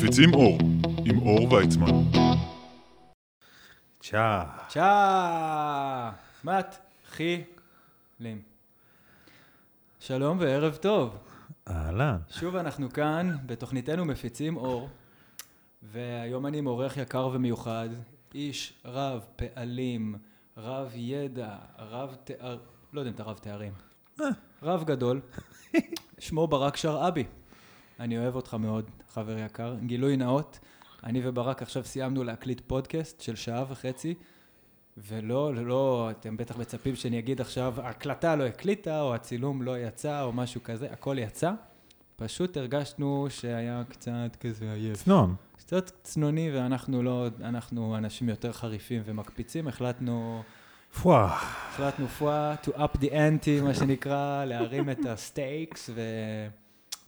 מפיצים אור, עם אור ויצמן. צ'אה. צ'אה! מתחילים. שלום וערב טוב. אהלן. שוב אנחנו כאן בתוכניתנו מפיצים אור, והיום אני עם אורח יקר ומיוחד, איש רב פעלים, רב ידע, רב תאר... לא יודע אם אתה רב תארים. רב גדול, שמו ברק שרעבי. אני אוהב אותך מאוד, חבר יקר. גילוי נאות, אני וברק עכשיו סיימנו להקליט פודקאסט של שעה וחצי, ולא, לא, אתם בטח מצפים שאני אגיד עכשיו, ההקלטה לא הקליטה, או הצילום לא יצא, או משהו כזה, הכל יצא. פשוט הרגשנו שהיה קצת כזה עייף. צנון. קצת צנוני, ואנחנו לא, אנחנו אנשים יותר חריפים ומקפיצים, החלטנו, פוואה. החלטנו פואה, to up the ante, מה שנקרא, להרים את ה stakes, ו...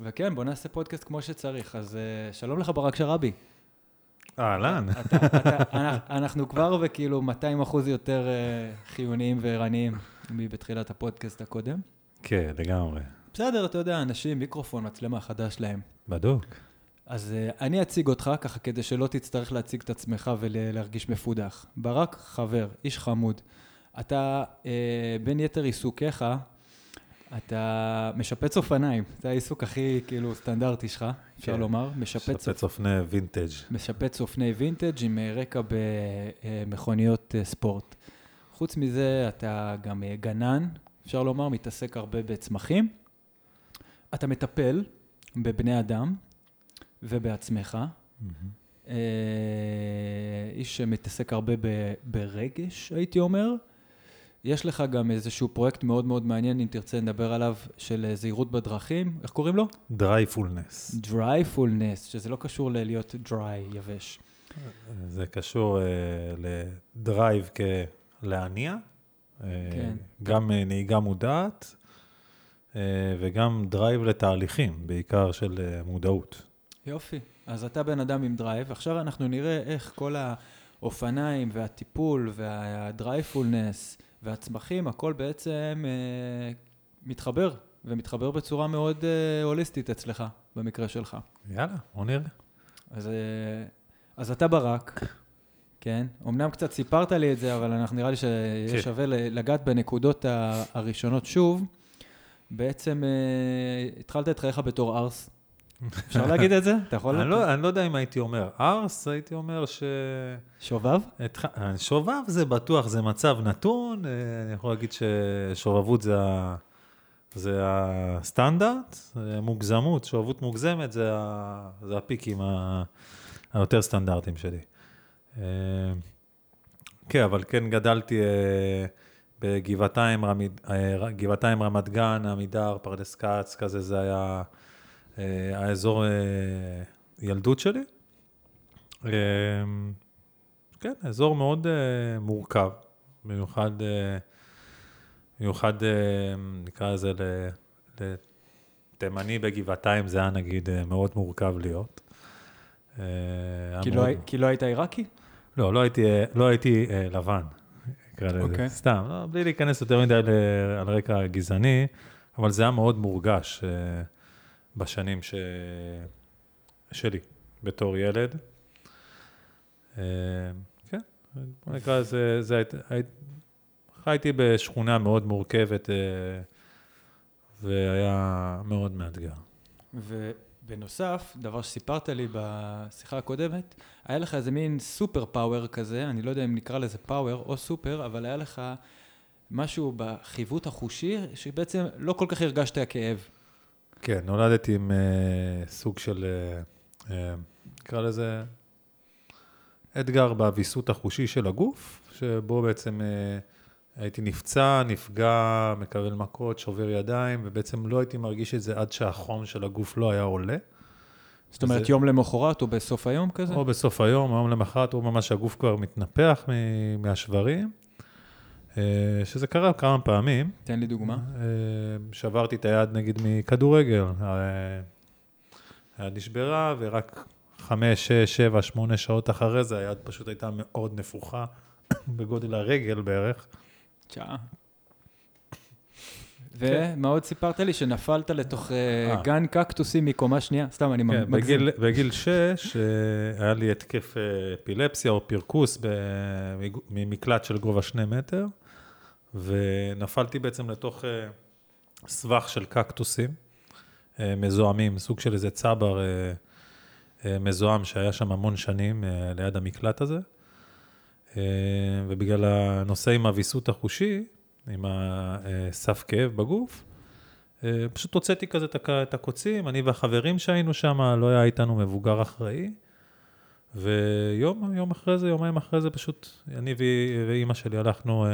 וכן, בוא נעשה פודקאסט כמו שצריך. אז uh, שלום לך, ברק שרעבי. אהלן. אנחנו כבר וכאילו 200 אחוז יותר uh, חיוניים וערניים מבתחילת הפודקאסט הקודם. כן, לגמרי. בסדר, אתה יודע, אנשים, מיקרופון, מצלמה חדש להם. בדוק. אז uh, אני אציג אותך ככה כדי שלא תצטרך להציג את עצמך ולהרגיש מפודח. ברק, חבר, איש חמוד. אתה, uh, בין יתר עיסוקיך, אתה משפץ אופניים. זה העיסוק הכי כאילו סטנדרטי שלך, אפשר כן. לומר. משפץ, שפץ אופני וינטג'. משפץ אופני וינטג' עם אה, רקע במכוניות אה, ספורט. חוץ מזה, אתה גם אה, גנן, אפשר לומר, מתעסק הרבה בצמחים. אתה מטפל בבני אדם ובעצמך. אה, איש שמתעסק הרבה ב- ברגש, הייתי אומר. יש לך גם איזשהו פרויקט מאוד מאוד מעניין, אם תרצה נדבר עליו, של אה, זהירות בדרכים. איך קוראים לו? Drivefulness. Drivefulness, שזה לא קשור ללהיות dry, יבש. זה קשור אה, ל drive כלהניע. אה, כן. גם אה, נהיגה מודעת, אה, וגם drive לתהליכים, בעיקר של אה, מודעות. יופי. אז אתה בן אדם עם drive, עכשיו אנחנו נראה איך כל האופניים והטיפול וה Drivefulness והצמחים, הכל בעצם אה, מתחבר, ומתחבר בצורה מאוד אה, הוליסטית אצלך, במקרה שלך. יאללה, בוא נראה. אז, אה, אז אתה ברק, כן? אמנם קצת סיפרת לי את זה, אבל אנחנו נראה לי שיהיה כן. שווה לגעת בנקודות הראשונות שוב. בעצם אה, התחלת את חייך בתור ארס. אפשר להגיד את זה? אתה יכול? אני לא- אני לא יודע אם הייתי אומר ארס, הייתי אומר ש... שובב? התח- שובב זה בטוח, זה מצב נתון, אה, אני יכול להגיד ששובבות זה, ה... זה הסטנדרט, אה, מוגזמות, שובבות מוגזמת זה, ה... זה הפיקים ה... היותר סטנדרטיים שלי. אה, כן, אבל כן גדלתי אה, בגבעתיים. אה, רמת גן, עמידר, פרדס כץ, כזה, זה היה אה, האזור אה, ילדות שלי. אה, כן, אזור מאוד מורכב, במיוחד, במיוחד נקרא לזה לתימני בגבעתיים, זה היה נגיד מאוד מורכב להיות. כי לא כי לא היית עיראקי? לא, לא הייתי, אה, לא הייתי לבן, נקרא לזה, אוקיי. סתם, לא, בלי להיכנס יותר מדי על רקע גזעני, אבל זה היה מאוד מורגש uh, בשנים ש... שלי, בתור ילד. אה, כן, בוא נקרא לזה, זה היית- היית- חייתי בשכונה מאוד מורכבת, אה, והיה מאוד מאתגר. ובנוסף, דבר שסיפרת לי בשיחה הקודמת, היה לך איזה מין סופר פאוור כזה, אני לא יודע אם נקרא לזה פאוור או סופר, אבל היה לך משהו בחיווט החושי, שבעצם לא כל כך הרגשת כאב. כן, נולדתי עם אה, סוג של, אה, אה, נקרא לזה, אתגר בוויסות החושי של הגוף, שבו בעצם אה, הייתי נפצע, נפגע, מקבל מכות, שובר ידיים, ובעצם לא הייתי מרגיש את זה עד שהחום של הגוף לא היה עולה. זאת אומרת, זה- יום למחרת או בסוף היום כזה? או בסוף היום, היום למחרת, או ממש הגוף כבר מתנפח מהשברים, אה, שזה קרה כמה פעמים. תן לי דוגמה. אה, שברתי את היד נגיד מכדורגל, אה, היד נשברה ורק חמש, שש, שבע, שמונה שעות אחרי זה היד פשוט הייתה מאוד נפוחה, בגודל הרגל בערך. שעה. ומה עוד סיפרת לי? שנפלת לתוך אה, אה. גן קקטוסים מקומה שנייה? סתם, אני כן, מגזים. בגיל, שש אה, היה לי התקף אה, אפילפסיה או פרכוס ממקלט של גובה שני מטר, ונפלתי בעצם לתוך אה, סבך של קקטוסים אה, מזוהמים, סוג של איזה צבר אה, מזוהם שהיה שם המון שנים ליד המקלט הזה. ובגלל הנושא עם הוויסות החושי, עם הסף כאב בגוף, פשוט הוצאתי כזה את הק- את הקוצים, אני והחברים שהיינו שם, לא היה איתנו מבוגר אחראי. ויום יום אחרי זה, יומיים אחרי זה, פשוט אני ואימא שלי הלכנו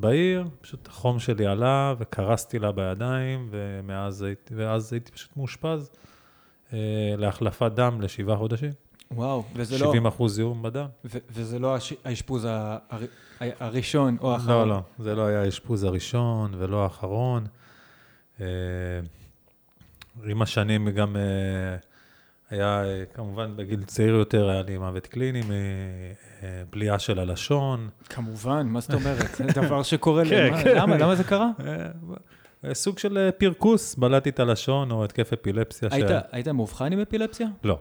בעיר, פשוט החום שלי עלה וקרסתי לה בידיים, ומאז הייתי, ואז הייתי פשוט מאושפז אה, להחלפת דם לשבעה חודשים. וואו, וזה לא... 70 אחוז זיהום בדם. ו- וזה לא הש- האשפוז ה- הר- הראשון או האחרון. לא, לא, זה לא היה האשפוז הראשון ולא האחרון. אה, עם השנים גם אה, היה, אה, כמובן בגיל צעיר יותר, היה לי מוות קליני, מבליעה של הלשון. כמובן, מה זאת אומרת? זה דבר שקורה כן, לי. כן. למה? למה זה קרה? אה, סוג של אה, פרכוס, בלעתי את הלשון או התקף אפילפסיה. היית- מאובחן עם אפילפסיה? לא,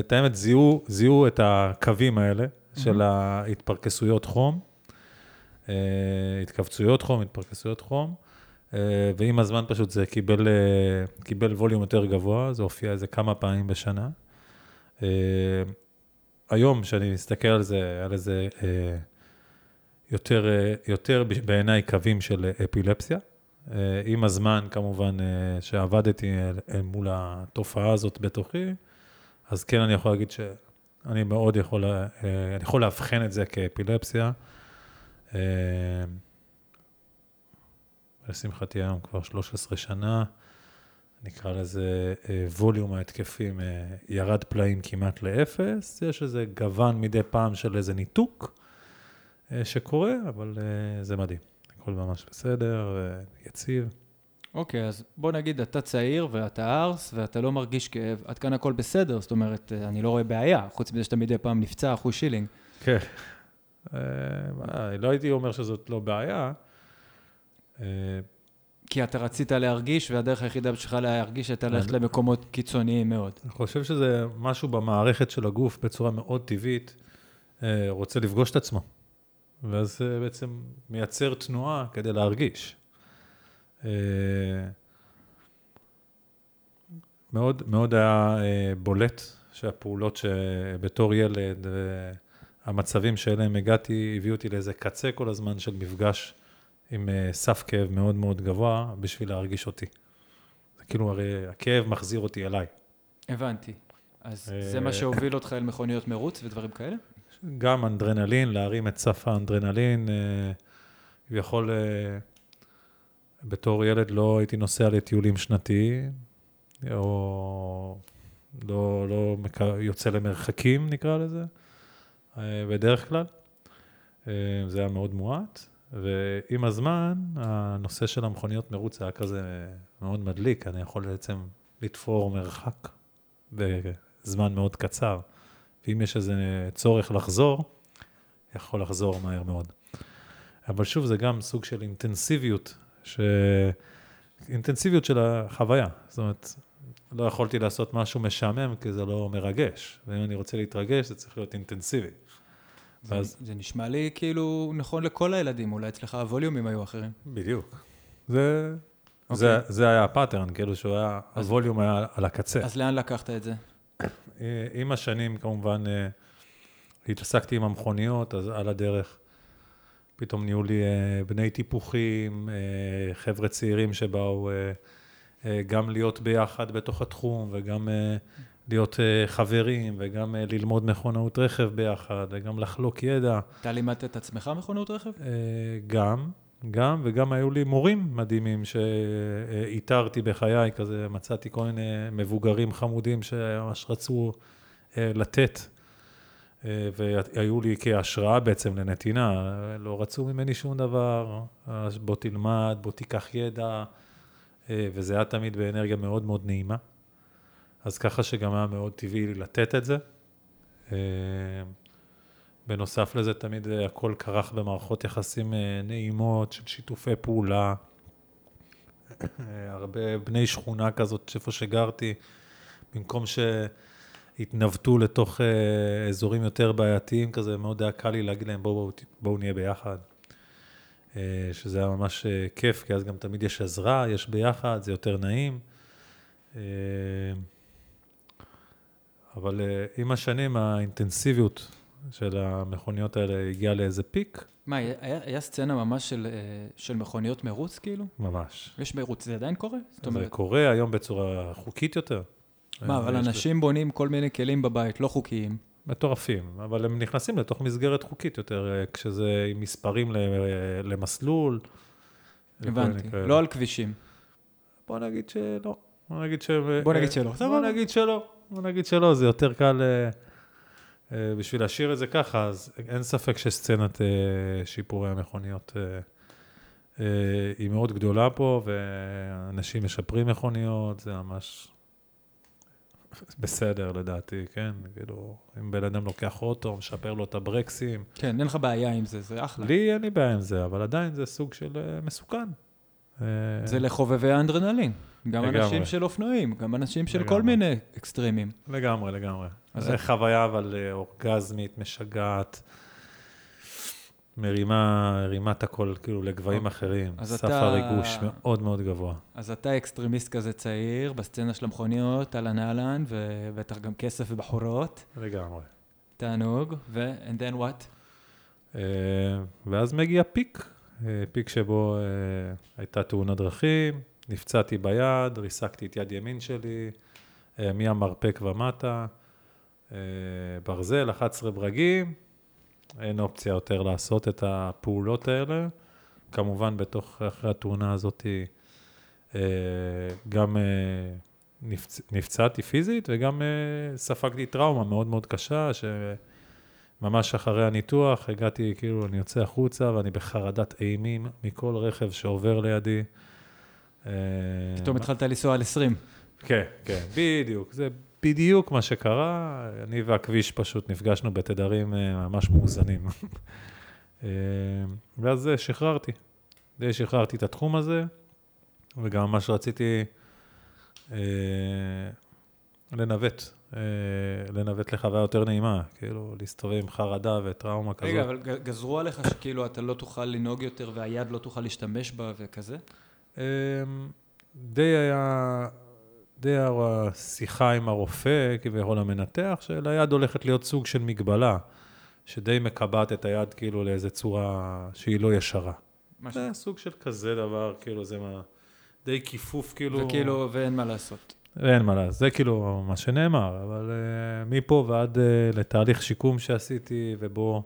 את האמת, זיהו, זיהו את הקווים האלה של ההתפרקסויות חום, אה, התכווצויות חום, התפרקסויות חום, אה, ועם הזמן פשוט זה קיבל, אה, קיבל ווליום יותר גבוה, זה הופיע איזה כמה פעמים בשנה. אה, היום, כשאני מסתכל על זה, איזה אה, יותר, אה, יותר בעיניי קווים של אפילפסיה. אה, עם הזמן, כמובן, אה, שעבדתי מול התופעה הזאת בתוכי, אז כן, אני יכול להגיד שאני מאוד יכול, אה, אני יכול לאבחן את זה כאפילפסיה. לשמחתי היום כבר 13 שנה, נקרא לזה אה, ווליום ההתקפים אה, ירד פלאים כמעט לאפס, יש איזה גוון מדי פעם של איזה ניתוק אה, שקורה, אבל זה מדהים. הכל ממש בסדר, יציב. אוקיי, אז בוא נגיד, אתה צעיר ואתה ארס ואתה לא מרגיש כאב, עד כאן הכל בסדר, זאת אומרת, אני לא רואה בעיה, חוץ מזה שאתה מדי פעם נפצע אחוז שילינג. כן. לא הייתי אומר שזאת לא בעיה. אה, כי אתה רצית להרגיש, והדרך היחידה שלך להרגיש הייתה ללכת אני- למקומות קיצוניים מאוד. אני חושב שזה משהו במערכת של הגוף בצורה מאוד טבעית, אה, רוצה לפגוש את עצמו. ואז בעצם מייצר תנועה כדי להרגיש. אה, מאוד, מאוד היה בולט שהפעולות שבתור ילד, המצבים שאליהם הגעתי, הביאו אותי לאיזה קצה כל הזמן של מפגש עם אה, סף כאב מאוד מאוד גבוה בשביל להרגיש אותי. זה כאילו, הרי הכאב מחזיר אותי אליי. הבנתי. אז אה, זה מה שהוביל אותך אל מכוניות מרוץ ודברים כאלה? גם אנדרנלין, להרים את סף האנדרנלין. אה, כביכול, בתור ילד לא הייתי נוסע לטיולים שנתיים, או לא, לא יוצא למרחקים, נקרא לזה, בדרך כלל. זה היה מאוד מועט, ועם הזמן, הנושא של המכוניות מרוץ היה כזה מאוד מדליק, אני יכול בעצם לתפור מרחק בזמן מאוד קצר. ואם יש איזה צורך לחזור, יכול לחזור מהר מאוד. אבל שוב, זה גם סוג של אינטנסיביות, ש... אינטנסיביות של החוויה. זאת אומרת, לא יכולתי לעשות משהו משעמם, כי זה לא מרגש. ואם אני רוצה להתרגש, זה צריך להיות אינטנסיבי. ואז, זה, נשמע לי כאילו נכון לכל הילדים, אולי אצלך הווליומים היו אחרים. בדיוק. זה, אוקיי. זה, זה היה הפאטרן, כאילו שהוא היה, אז- הווליום היה על הקצה. אז לאן לקחת את זה? עם השנים, כמובן, אה, התעסקתי עם המכוניות, אז על הדרך פתאום נהיו לי אה, בני טיפוחים, אה, חבר'ה צעירים שבאו גם להיות ביחד בתוך התחום, וגם להיות אה, חברים, וגם אה, ללמוד מכונאות רכב ביחד, וגם לחלוק ידע. אתה לימדת את עצמך מכונות רכב? אה, גם, גם, וגם היו לי מורים מדהימים שאיתרתי בחיי, כזה מצאתי כל מיני מבוגרים חמודים שממש רצו לתת, והיו לי כהשראה בעצם לנתינה, לא רצו ממני שום דבר, אז בוא תלמד, בוא תיקח ידע, וזה היה תמיד באנרגיה מאוד מאוד נעימה. אז ככה שגם היה מאוד טבעי לתת את זה. אה, בנוסף לזה, תמיד אה, הכל כרך במערכות יחסים אה, נעימות של שיתופי פעולה. הרבה בני שכונה כזאת, איפה שגרתי, במקום שהתנווטו לתוך אזורים יותר בעייתיים כזה, מאוד היה קל לי להגיד להם, בואו בוא, בוא נהיה ביחד. שזה היה ממש כיף, כי אז גם תמיד יש עזרה, יש ביחד, זה יותר נעים. אבל אה, עם השנים האינטנסיביות של המכוניות האלה הגיעה לאיזה פיק, מה, היה, היה סצנה ממש של, אה, של מכוניות מרוץ כאילו? ממש. יש מרוץ, זה עדיין קורה? זאת זה אומרת, קורה היום בצורה חוקית יותר. מה, אבל אה, יש אנשים בונים כל מיני כלים בבית לא חוקיים. מטורפים, אבל הם נכנסים לתוך מסגרת חוקית יותר, כשזה עם מספרים ל- למסלול. הבנתי. לא על כבישים. בוא נגיד שלא. בוא נגיד ש... בוא נגיד שלא. בוא. נגיד שלא. בוא נגיד שלא, זה יותר קל אה, אה, בשביל להשאיר את זה ככה, אז אין ספק שסצנת אה, שיפורי המכוניות אה, אה, היא מאוד גדולה פה, ואנשים משפרים מכוניות, זה ממש בסדר לדעתי, כן? כאילו, אם בן אדם לוקח אוטו, משפר לו את הברקסים, כן, אין לך בעיה עם זה, זה אחלה. לי אין לי בעיה עם זה, אבל עדיין זה סוג של אה, מסוכן. אה, זה לחובבי האנדרנלין. גם לגמרי. אנשים של אופנועים, גם אנשים של כל לגמרי. מיני אקסטרימים. לגמרי, לגמרי. אז זה חוויה אבל אה, אורגזמית, משגעת, מרימה, מרימה את הכל כאילו לגבהים אחרים. אז סף אתה- הריגוש מאוד מאוד גבוה. אז אתה אקסטרימיסט כזה צעיר, בסצנה של המכוניות, אהלן אהלן, ובטח גם כסף ובחורות. לגמרי. תענוג, ו- and then what? אה, ואז מגיע פיק, אה, פיק שבו אה, הייתה תאונת דרכים, נפצעתי ביד, ריסקתי את יד ימין שלי, אה, מהמרפק ומטה, אה, ברזל, 11 ברגים, אין אופציה יותר לעשות את הפעולות האלה. כמובן, בתוך, אחרי התאונה הזאת, אה, גם נפצ... נפצעתי פיזית וגם ספגתי טראומה מאוד מאוד קשה, שממש אחרי הניתוח הגעתי, כאילו, אני יוצא החוצה ואני בחרדת אימים מכל רכב שעובר לידי. אה, פתאום התחלת לנסוע על 20. כן, כן, בדיוק. זה בדיוק מה שקרה. אני והכביש פשוט נפגשנו בתדרים אה, ממש מאוזנים. אה, ואז שחררתי. די שחררתי את התחום הזה, וגם ממש רציתי אה, לנווט, אה, לנווט לחוויה יותר נעימה, כאילו להסתובב עם חרדה וטראומה כזאת. רגע, אבל גזרו עליך שכאילו אתה לא תוכל לנהוג יותר והיד לא תוכל להשתמש בה וכזה? אמ, די היה, די היה שיחה עם הרופא, כביכול המנתח, שליד הולכת להיות סוג של מגבלה, שדי מקבעת את היד כאילו לאיזה צורה שהיא לא ישרה. משהו. זה סוג של כזה דבר, כאילו זה מה, די כיפוף כאילו. וכאילו, ואין מה לעשות. אין מה לעשות, זה כאילו מה שנאמר, אבל uh, מפה ועד uh, לתהליך שיקום שעשיתי, ובו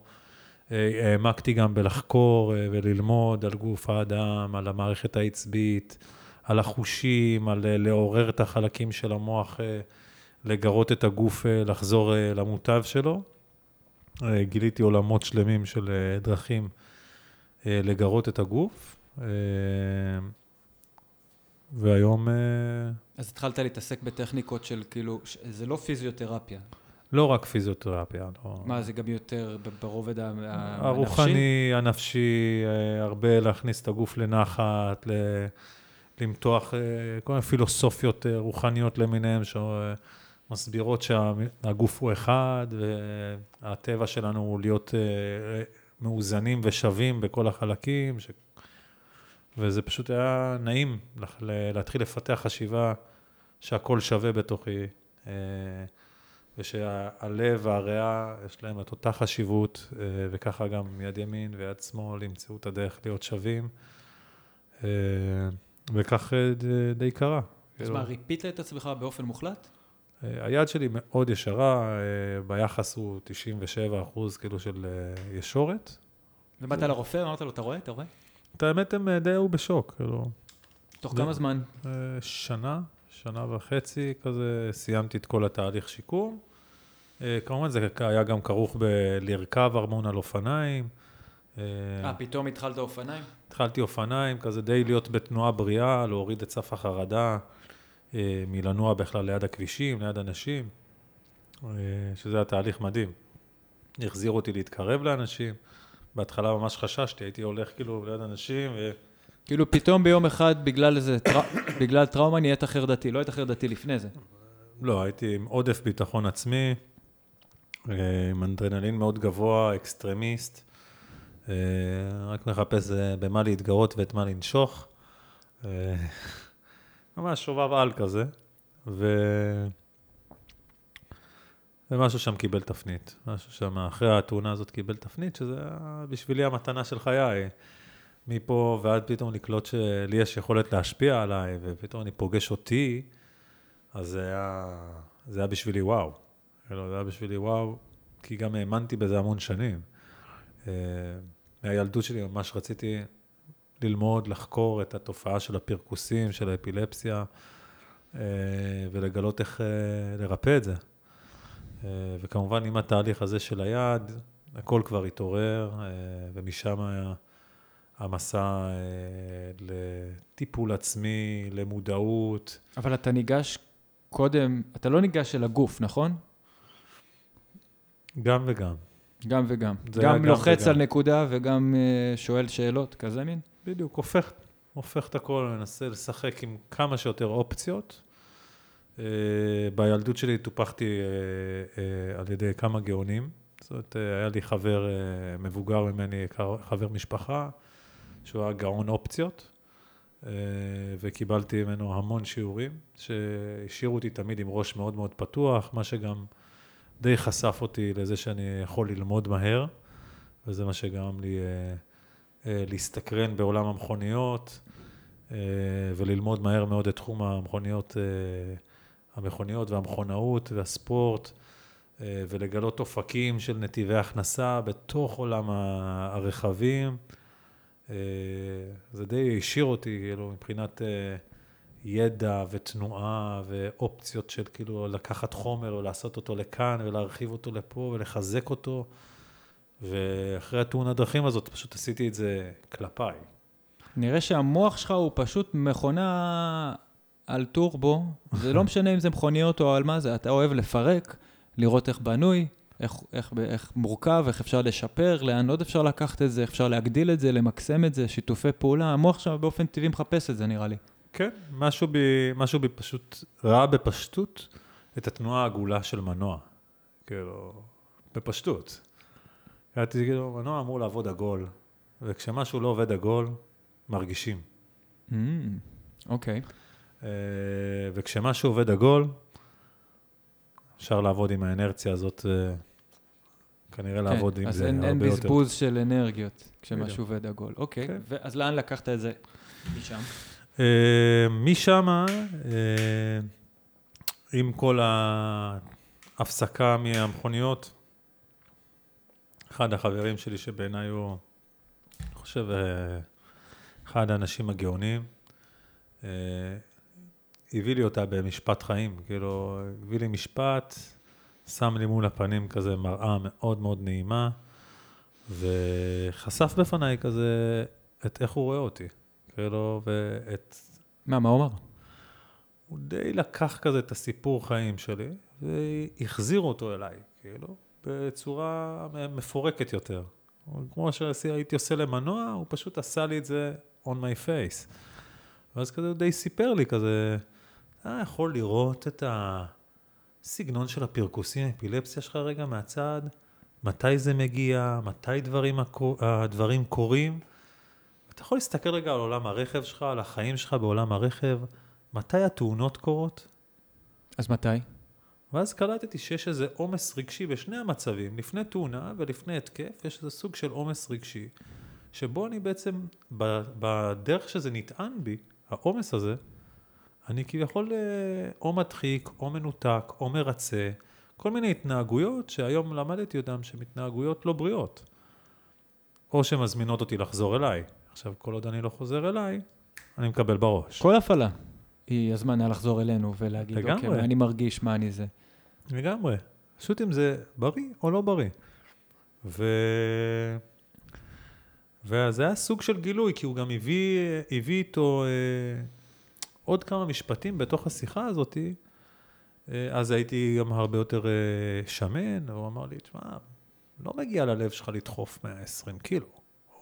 העמקתי גם בלחקור uh, וללמוד על גוף האדם, על המערכת העצבית, על החושים, על uh, לעורר את החלקים של המוח, לגרות את הגוף, לחזור למוטב שלו. גיליתי עולמות שלמים של דרכים לגרות את הגוף. והיום... אז התחלת להתעסק בטכניקות של כאילו, זה לא פיזיותרפיה. לא רק פיזיותרפיה, לא. מה, זה גם יותר ברובד הנפשי? הרוחני, הנפשי, אה, הרבה להכניס את הגוף לנחת, ל- למתוח אה, כל מיני פילוסופיות אה, רוחניות למיניהן, שמסבירות שהגוף הוא אחד, והטבע שלנו הוא להיות מאוזנים ושווים בכל החלקים, ש... וזה פשוט היה נעים להתחיל לפתח חשיבה שהכל שווה בתוכי. ושהלב והריאה, יש להם את אותה חשיבות, אה, וככה גם יד ימין ויד שמאל ימצאו את הדרך להיות שווים, אה, וכך אה, די קרה. אז כאילו, מה, ריפית את עצמך באופן מוחלט? היד שלי מאוד ישרה, ביחס הוא 97 אחוז כאילו של ישורת. ובאת לרופא, אמרת לו, אתה רואה? אתה רואה? את האמת הם די היו בשוק, כאילו, תוך כמה זמן? שנה, שנה וחצי כזה, סיימתי את כל התהליך שיקום. אה, כמובן זה היה גם כרוך בלרכב ארמון על אופניים. אה, אה, פתאום התחלת אופניים? התחלתי אופניים, כזה די להיות בתנועה בריאה, להוריד את סף החרדה, אה, מלנוע בכלל ליד הכבישים, ליד אנשים, שזה היה תהליך מדהים. החזיר אותי להתקרב לאנשים. בהתחלה ממש חששתי, הייתי הולך כאילו ליד אנשים כאילו פתאום ביום אחד, בגלל איזה. בגלל טראומה נהיית חרדתי, לא היית חרדתי לפני זה. לא, הייתי עם עודף ביטחון עצמי, עם אנדרנלין מאוד גבוה, אקסטרמיסט, אה, רק מחפש אה, במה להתגרות ואת מה לנשוך. אה, ממש שובב על כזה, ו... ומשהו שם קיבל תפנית. משהו שם, אחרי התאונה הזאת קיבל תפנית, שזה בשבילי המתנה של חיי. מפה ועד פתאום לקלוט שלי יש יכולת להשפיע עליי, ופתאום אני פוגש אותי, אז זה היה, זה היה בשבילי וואו. כאילו, זה היה בשבילי וואו, כי גם האמנתי בזה המון שנים. אה, מהילדות שלי ממש רציתי ללמוד, לחקור את התופעה של הפרכוסים, של האפילפסיה, אה, ולגלות איך אה, לרפא את זה. וכמובן, עם התהליך הזה של היד, הכל כבר התעורר, ומשם היה המסע לטיפול עצמי, למודעות. אבל אתה ניגש קודם, אתה לא ניגש אל הגוף, נכון? גם וגם. גם וגם. גם לוחץ וגם. על נקודה וגם אה, שואל שאלות, כזה מין? בדיוק, הופך, הופך את הכל, מנסה לשחק עם כמה שיותר אופציות. Uh, בילדות שלי טופחתי uh, uh, על ידי כמה גאונים. זאת אומרת, היה לי חבר מבוגר ממני, חבר משפחה, שהוא היה גאון אופציות, וקיבלתי ממנו המון שיעורים, שהשאירו אותי תמיד עם ראש מאוד מאוד פתוח, מה שגם די חשף אותי לזה שאני יכול ללמוד מהר, וזה מה שגרם לי uh, uh, להסתקרן בעולם המכוניות, uh, וללמוד מהר מאוד את תחום המכוניות. Uh, המכוניות והמכונאות והספורט, אה, ולגלות אופקים של נתיבי הכנסה בתוך עולם הרכבים. אה, זה די השאיר אותי, כאילו, מבחינת אה, ידע ותנועה ואופציות של כאילו לקחת חומר ולעשות אותו לכאן ולהרחיב אותו לפה ולחזק אותו. ואחרי התאונת דרכים הזאת, פשוט עשיתי את זה כלפיי. נראה שהמוח שלך הוא פשוט מכונה על טורבו, זה לא משנה אם זה מכוניות או על מה זה, אתה אוהב לפרק, לראות איך בנוי, איך, איך, איך מורכב, איך אפשר לשפר, לאן עוד אפשר לקחת את זה, איך אפשר להגדיל את זה, למקסם את זה, שיתופי פעולה, המוח שם באופן טבעי מחפש את זה נראה לי. כן, משהו בי, משהו בי פשוט ראה בפשטות את התנועה העגולה של מנוע. כאילו, בפשטות. הייתי כאילו, מנוע אמור לעבוד עגול, וכשמשהו לא עובד עגול, מרגישים. Mm, אוקיי. אה, וכשמשהו עובד עגול, אפשר לעבוד עם האנרציה הזאת, אה, כנראה לעבוד כן, עם אז זה אין, הרבה אין יותר. בזבוז של אנרגיות כשמשהו. עובד עגול. אוקיי, כן. אז לאן לקחת את זה משם? אה, משם, אה, עם כל ההפסקה מהמכוניות, אחד החברים שלי שבעיניי הוא, אני חושב, אה, אחד האנשים הגאונים, הביא לי אותה במשפט חיים, כאילו, הביא לי משפט, שם לי מול הפנים כזה מראה מאוד מאוד נעימה, וחשף בפניי כזה את איך הוא רואה אותי, כאילו, ואת מה, מה הוא אמר? הוא די לקח כזה את הסיפור חיים שלי, והחזיר אותו אליי, כאילו, בצורה מפורקת יותר. כמו שהייתי עושה למנוע, הוא פשוט עשה לי את זה on my face. ואז כזה הוא די סיפר לי כזה, אתה יכול לראות את הסגנון של הפרכוסים, האפילפסיה שלך רגע מהצד, מתי זה מגיע, מתי דברים, הדברים קורים. אתה יכול להסתכל רגע על עולם הרכב שלך, על החיים שלך בעולם הרכב, מתי התאונות קורות? אז מתי? ואז קלטתי שיש איזה עומס רגשי בשני המצבים, לפני תאונה ולפני התקף, יש איזה סוג של עומס רגשי, שבו אני בעצם, בדרך שזה נטען בי, העומס הזה, אני כביכול אה, או מדחיק, או מנותק, או מרצה, כל מיני התנהגויות שהיום למדתי אותן שהן התנהגויות לא בריאות. או שמזמינות אותי לחזור אליי. עכשיו, כל עוד אני לא חוזר אליי, אני מקבל בראש. כל הפעלה היא הזמן היה לחזור אלינו ולהגיד, לגמרי. אוקיי, אני מרגיש, מה אני זה. לגמרי. פשוט אם זה בריא או לא בריא. ו... וזה היה סוג של גילוי, כי הוא גם הביא, הביא איתו אה, עוד כמה משפטים בתוך השיחה הזאת. אה, אז הייתי גם הרבה יותר אה, שמן, והוא אמר לי, תשמע, לא מגיע ללב שלך לדחוף 120 קילו,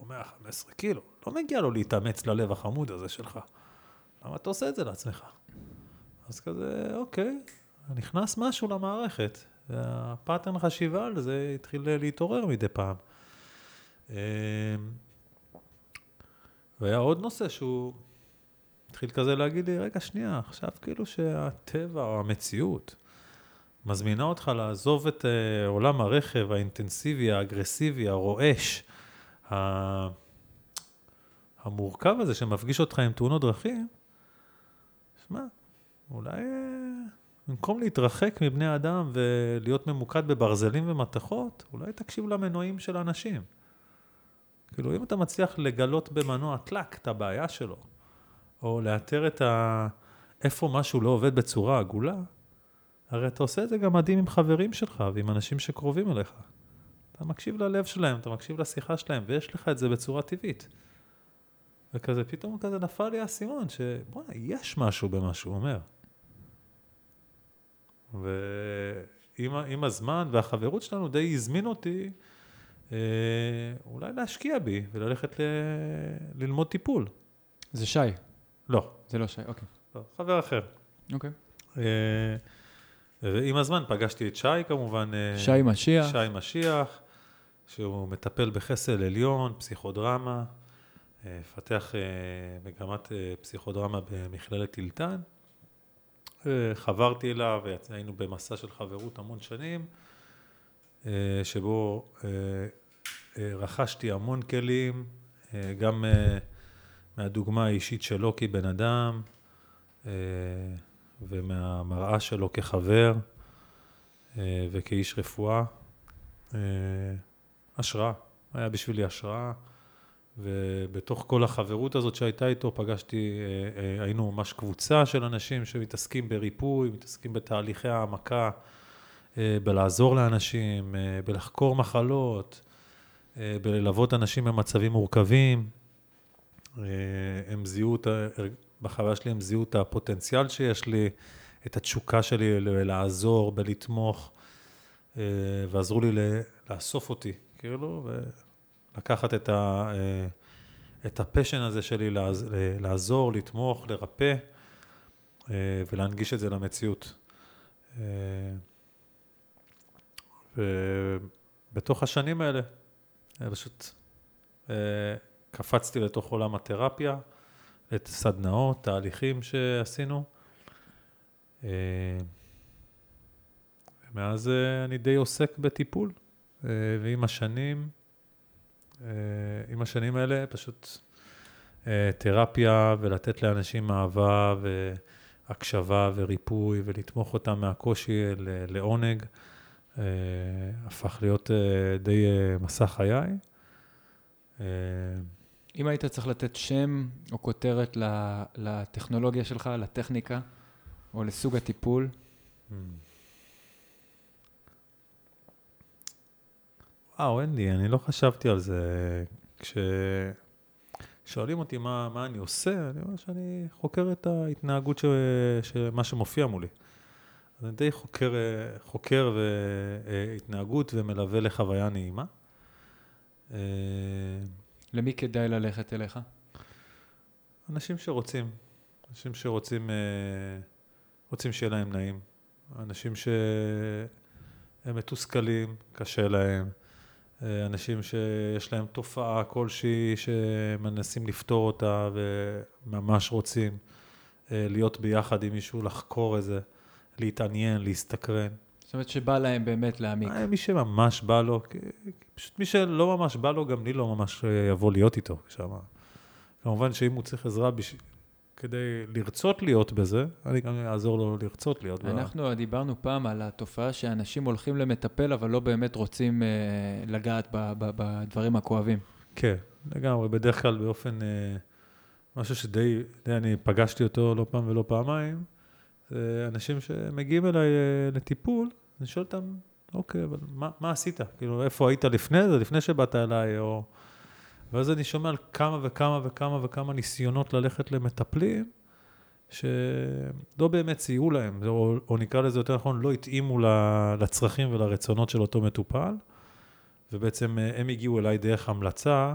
או 115 קילו, לא מגיע לו להתאמץ ללב החמוד הזה שלך. למה אתה עושה את זה לעצמך? אז כזה, אוקיי, נכנס משהו למערכת. והפאטרן חשיבה על זה התחיל להתעורר מדי פעם. אה, והיה עוד נושא שהוא התחיל כזה להגיד לי, רגע, שנייה, עכשיו כאילו שהטבע או המציאות מזמינה אותך לעזוב את uh, עולם הרכב האינטנסיבי, האגרסיבי, הרועש. המורכב הזה שמפגיש אותך עם תאונות דרכים, שמע, אולי uh, במקום להתרחק מבני אדם ולהיות ממוקד בברזלים ומתכות, אולי תקשיב למנועים של אנשים. כאילו, אם אתה מצליח לגלות במנוע טלאק את הבעיה שלו, או לאתר את ה... איפה משהו לא עובד בצורה עגולה, הרי אתה עושה את זה גם מדהים עם חברים שלך ועם אנשים שקרובים אליך. אתה מקשיב ללב שלהם, אתה מקשיב לשיחה שלהם, ויש לך את זה בצורה טבעית. וכזה, פתאום כזה נפל לי האסימון, שבוא'נה, יש משהו במה שהוא אומר. ועם הזמן והחברות שלנו די הזמין אותי אה, אולי להשקיע בי וללכת ל... ללמוד טיפול. זה שי. לא. זה לא שי, אוקיי. לא, חבר אחר. אוקיי. אה, ועם הזמן פגשתי את שי כמובן. אה, שי משיח. שי משיח, שהוא מטפל בחסל עליון, פסיכודרמה, מפתח מגמת פסיכודרמה במכללת אילתן. חברתי אליו והיינו במסע של חברות המון שנים, שבו רכשתי המון כלים, גם מהדוגמה האישית שלו כבן אדם, אה, ומהמראה שלו כחבר אה, וכאיש רפואה. אה, השראה, היה בשבילי השראה, ובתוך כל החברות הזאת שהייתה איתו פגשתי, היינו ממש קבוצה של אנשים שמתעסקים בריפוי, מתעסקים בתהליכי העמקה, בלעזור לאנשים, בלחקור מחלות, בללוות אנשים במצבים מורכבים. הם זיהו בחוויה שלי הם זיהו את הפוטנציאל שיש לי, את התשוקה שלי לעזור, בלתמוך, אה, ועזרו לי לאסוף אותי, כאילו, ולקחת את, ה, אה, את הפשן הזה שלי לעזור, לתמוך, לרפא, אה, ולהנגיש את זה למציאות. ובתוך השנים האלה, פשוט קפצתי לתוך עולם התרפיה, את סדנאות, תהליכים שעשינו. אה, אה, אני די עוסק בטיפול, אה, ועם השנים, עם השנים האלה פשוט תרפיה ולתת לאנשים אהבה והקשבה וריפוי ולתמוך אותם מהקושי לעונג, הפך להיות די מסע חיי. אם היית צריך לתת שם או כותרת לטכנולוגיה שלך, לטכניקה, או לסוג הטיפול? וואו, אין לי, אני לא חשבתי על זה. כששואלים אותי מה, מה אני עושה, אני אומר שאני חוקר את ההתנהגות של מה שמופיע מולי. אז אני די חוקר, חוקר והתנהגות ומלווה לחוויה נעימה. אה, למי כדאי ללכת אליך? אנשים שרוצים, אנשים שרוצים, אה, רוצים שיהיה להם נעים. אנשים שהם מתוסכלים, קשה להם. אה, אנשים שיש להם תופעה כלשהי שמנסים לפתור אותה וממש רוצים אה, להיות ביחד עם מישהו, לחקור את זה, להתעניין, להסתקרן. זאת אומרת שבא להם באמת להעמיק. מי שממש בא לו, פשוט מי שלא ממש בא לו, גם לי לא ממש אה, יבוא להיות איתו שם. כמובן שאם הוא צריך עזרה. כדי לרצות להיות בזה, אני גם אעזור לו לרצות להיות. אנחנו בה... דיברנו פעם על התופעה שאנשים הולכים למטפל, אבל לא באמת רוצים אה, לגעת ב- ב- בדברים הכואבים. כן, לגמרי. בדרך כלל באופן, אה, משהו שדי, די אני פגשתי אותו לא פעם ולא פעמיים, זה אנשים שמגיעים אליי אה, לטיפול, אני שואל אותם, אוקיי, אבל מה, מה עשית? כאילו, איפה היית לפני זה, לפני שבאת אליי, או... ואז אני שומע על כמה וכמה וכמה וכמה ניסיונות ללכת למטפלים, שלא באמת סייעו להם, או, או נקרא לזה יותר נכון, לא התאימו לצרכים ולרצונות של אותו מטופל, ובעצם אה, הם הגיעו אליי דרך המלצה,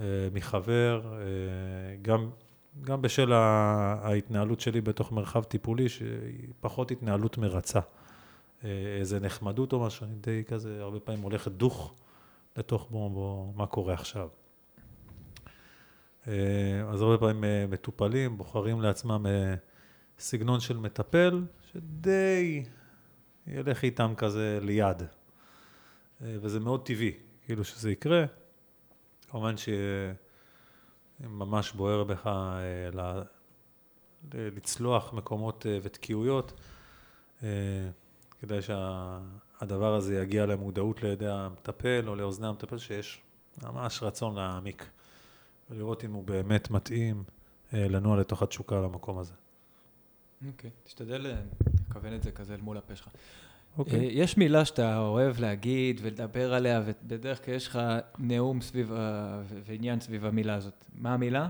אה, מחבר, אה, גם, גם בשל ההתנהלות שלי בתוך מרחב טיפולי, שהיא פחות התנהלות מרצה. איזה נחמדות או משהו, אני די כזה, הרבה פעמים הולך דוך לתוך בו, בו מה קורה עכשיו. אה, אז הרבה פעמים אה, מטופלים בוחרים לעצמם אה, סגנון של מטפל, שדי ילך איתם כזה ליד. וזה מאוד טבעי, כאילו שזה יקרה. כמובן שאם ממש בוער בך לצלוח מקומות ותקיעויות, כדאי שהדבר הזה יגיע למודעות לידי המטפל או לאוזני המטפל, שיש ממש רצון להעמיק ולראות אם הוא באמת מתאים אה, לנוע לתוך התשוקה למקום הזה. אוקיי, תשתדל אה, לכוון את זה כזה אל מול הפה שלך. אוקיי. אה, יש מילה שאתה אוהב להגיד ולדבר עליה, ובדרך כלל יש לך נאום סביב, ועניין סביב המילה הזאת. מה המילה?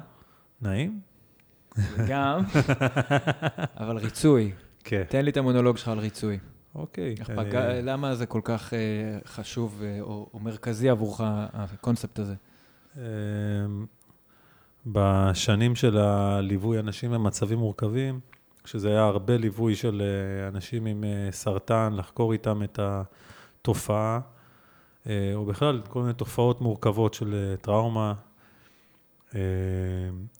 נעים? גם, אבל ריצוי. כן. תן לי את המונולוג שלך על ריצוי. אוקיי. איך אה, פגע, למה זה כל כך אה, חשוב אה, או, או מרכזי עבורך, הקונספט הזה? בשנים של הליווי אנשים במצבים מורכבים, כשזה היה הרבה ליווי של אה, אנשים עם אה, סרטן, לחקור איתם את התופעה, אה, או בכלל כל מיני תופעות מורכבות של טראומה,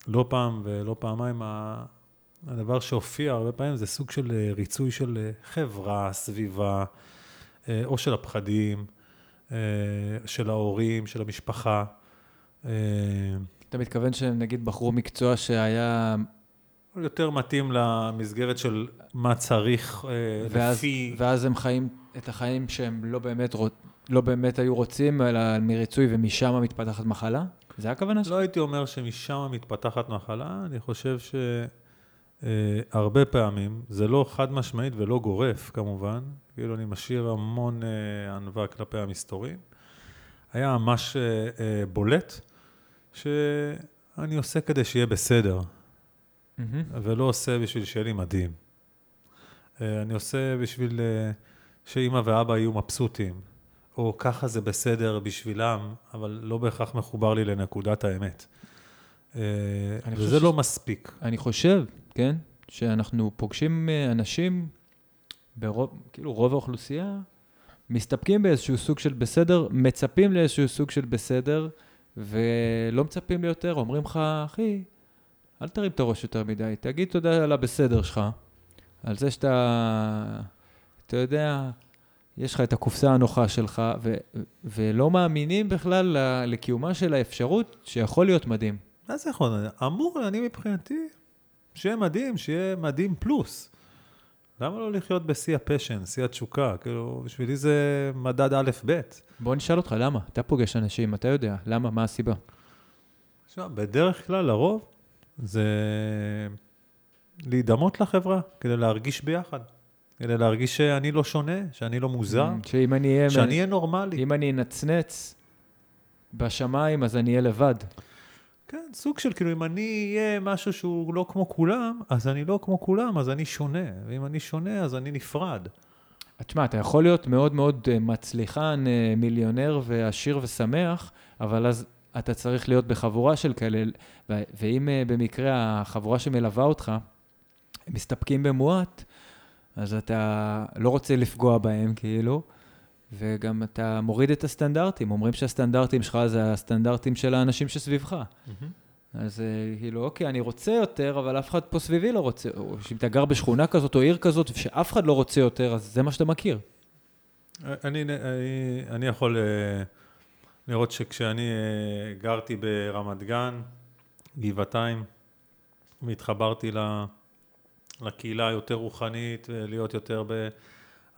לא פעם ולא פעמיים, הדבר שהופיע הרבה פעמים זה סוג של ריצוי של חברה, סביבה, או של הפחדים, של ההורים, של המשפחה. אה, אתה מתכוון שהם נגיד בחרו מקצוע שהיה, יותר מתאים למסגרת של מה צריך אה, ואז, לפי... ואז הם חיים את החיים שהם לא באמת, לא באמת היו רוצים, אלא מריצוי ומשם מתפתחת מחלה? זה הכוונה שלך? לא הייתי אומר שמשם מתפתחת מחלה, אני חושב שהרבה פעמים, זה לא חד משמעית ולא גורף כמובן, כאילו אני משאיר המון אה, ענווה כלפי המסתורים. היה ממש אה, אה, בולט, שאני עושה כדי שיהיה בסדר, מהמם. ולא עושה בשביל שיהיה לי מדהים. אה, אני עושה בשביל אה, שאימא ואבא יהיו מבסוטים, או ככה זה בסדר בשבילם, אבל לא בהכרח מחובר לי לנקודת האמת. אה, חושב וזה ש- לא מספיק. אני חושב, כן, שאנחנו פוגשים אנשים, ברוב, כאילו רוב האוכלוסייה, מסתפקים באיזשהו סוג של בסדר, מצפים לאיזשהו סוג של בסדר, ולא מצפים ליותר, אומרים לך, אחי, אל תרים את הראש יותר מדי, תגיד תודה על הבסדר שלך, על זה שאתה, אתה יודע, יש לך את הקופסה הנוחה שלך, ו, ולא מאמינים בכלל לקיומה של האפשרות שיכול להיות מדהים. מה זה יכול להיות? אמור, אני מבחינתי, שיהיה מדהים, שיהיה מדהים פלוס. למה לא לחיות בשיא הפשן, שיא התשוקה? כאילו, בשבילי זה מדד א'-ב'. בוא נשאל אותך, למה? אתה פוגש אנשים, אתה יודע, למה? מה הסיבה? עכשיו, בדרך כלל, לרוב, זה להידמות לחברה, כדי להרגיש ביחד. כדי להרגיש שאני לא שונה, שאני לא מוזר, שאם אני אהיה... שאני אהיה נורמלי. אם אני אנצנץ בשמיים, אז אני אהיה לבד. כן, סוג של כאילו, אם אני אהיה משהו שהוא לא כמו כולם, אז אני לא כמו כולם, אז אני שונה. ואם אני שונה, אז אני נפרד. תשמע, אתה יכול להיות מאוד מאוד אה, מצליחן, אה, מיליונר ועשיר ושמח, אבל אז אתה צריך להיות בחבורה של כאלה, ואם אה, במקרה החבורה שמלווה אותך, מסתפקים במועט, אז אתה לא רוצה לפגוע בהם, כאילו, וגם אתה מוריד את הסטנדרטים. אומרים שהסטנדרטים שלך זה הסטנדרטים של האנשים שסביבך. אז אה, כאילו, אוקיי, אני רוצה יותר, אבל אף אחד פה סביבי לא רוצה. או שאם אתה גר בשכונה כזאת או עיר כזאת, שאף אחד לא רוצה יותר, אז זה מה שאתה מכיר. אני, אני, אני יכול אה, לראות שכשאני אה, גרתי ברמת גן, גבעתיים, והתחברתי לקהילה היותר רוחנית, ולהיות יותר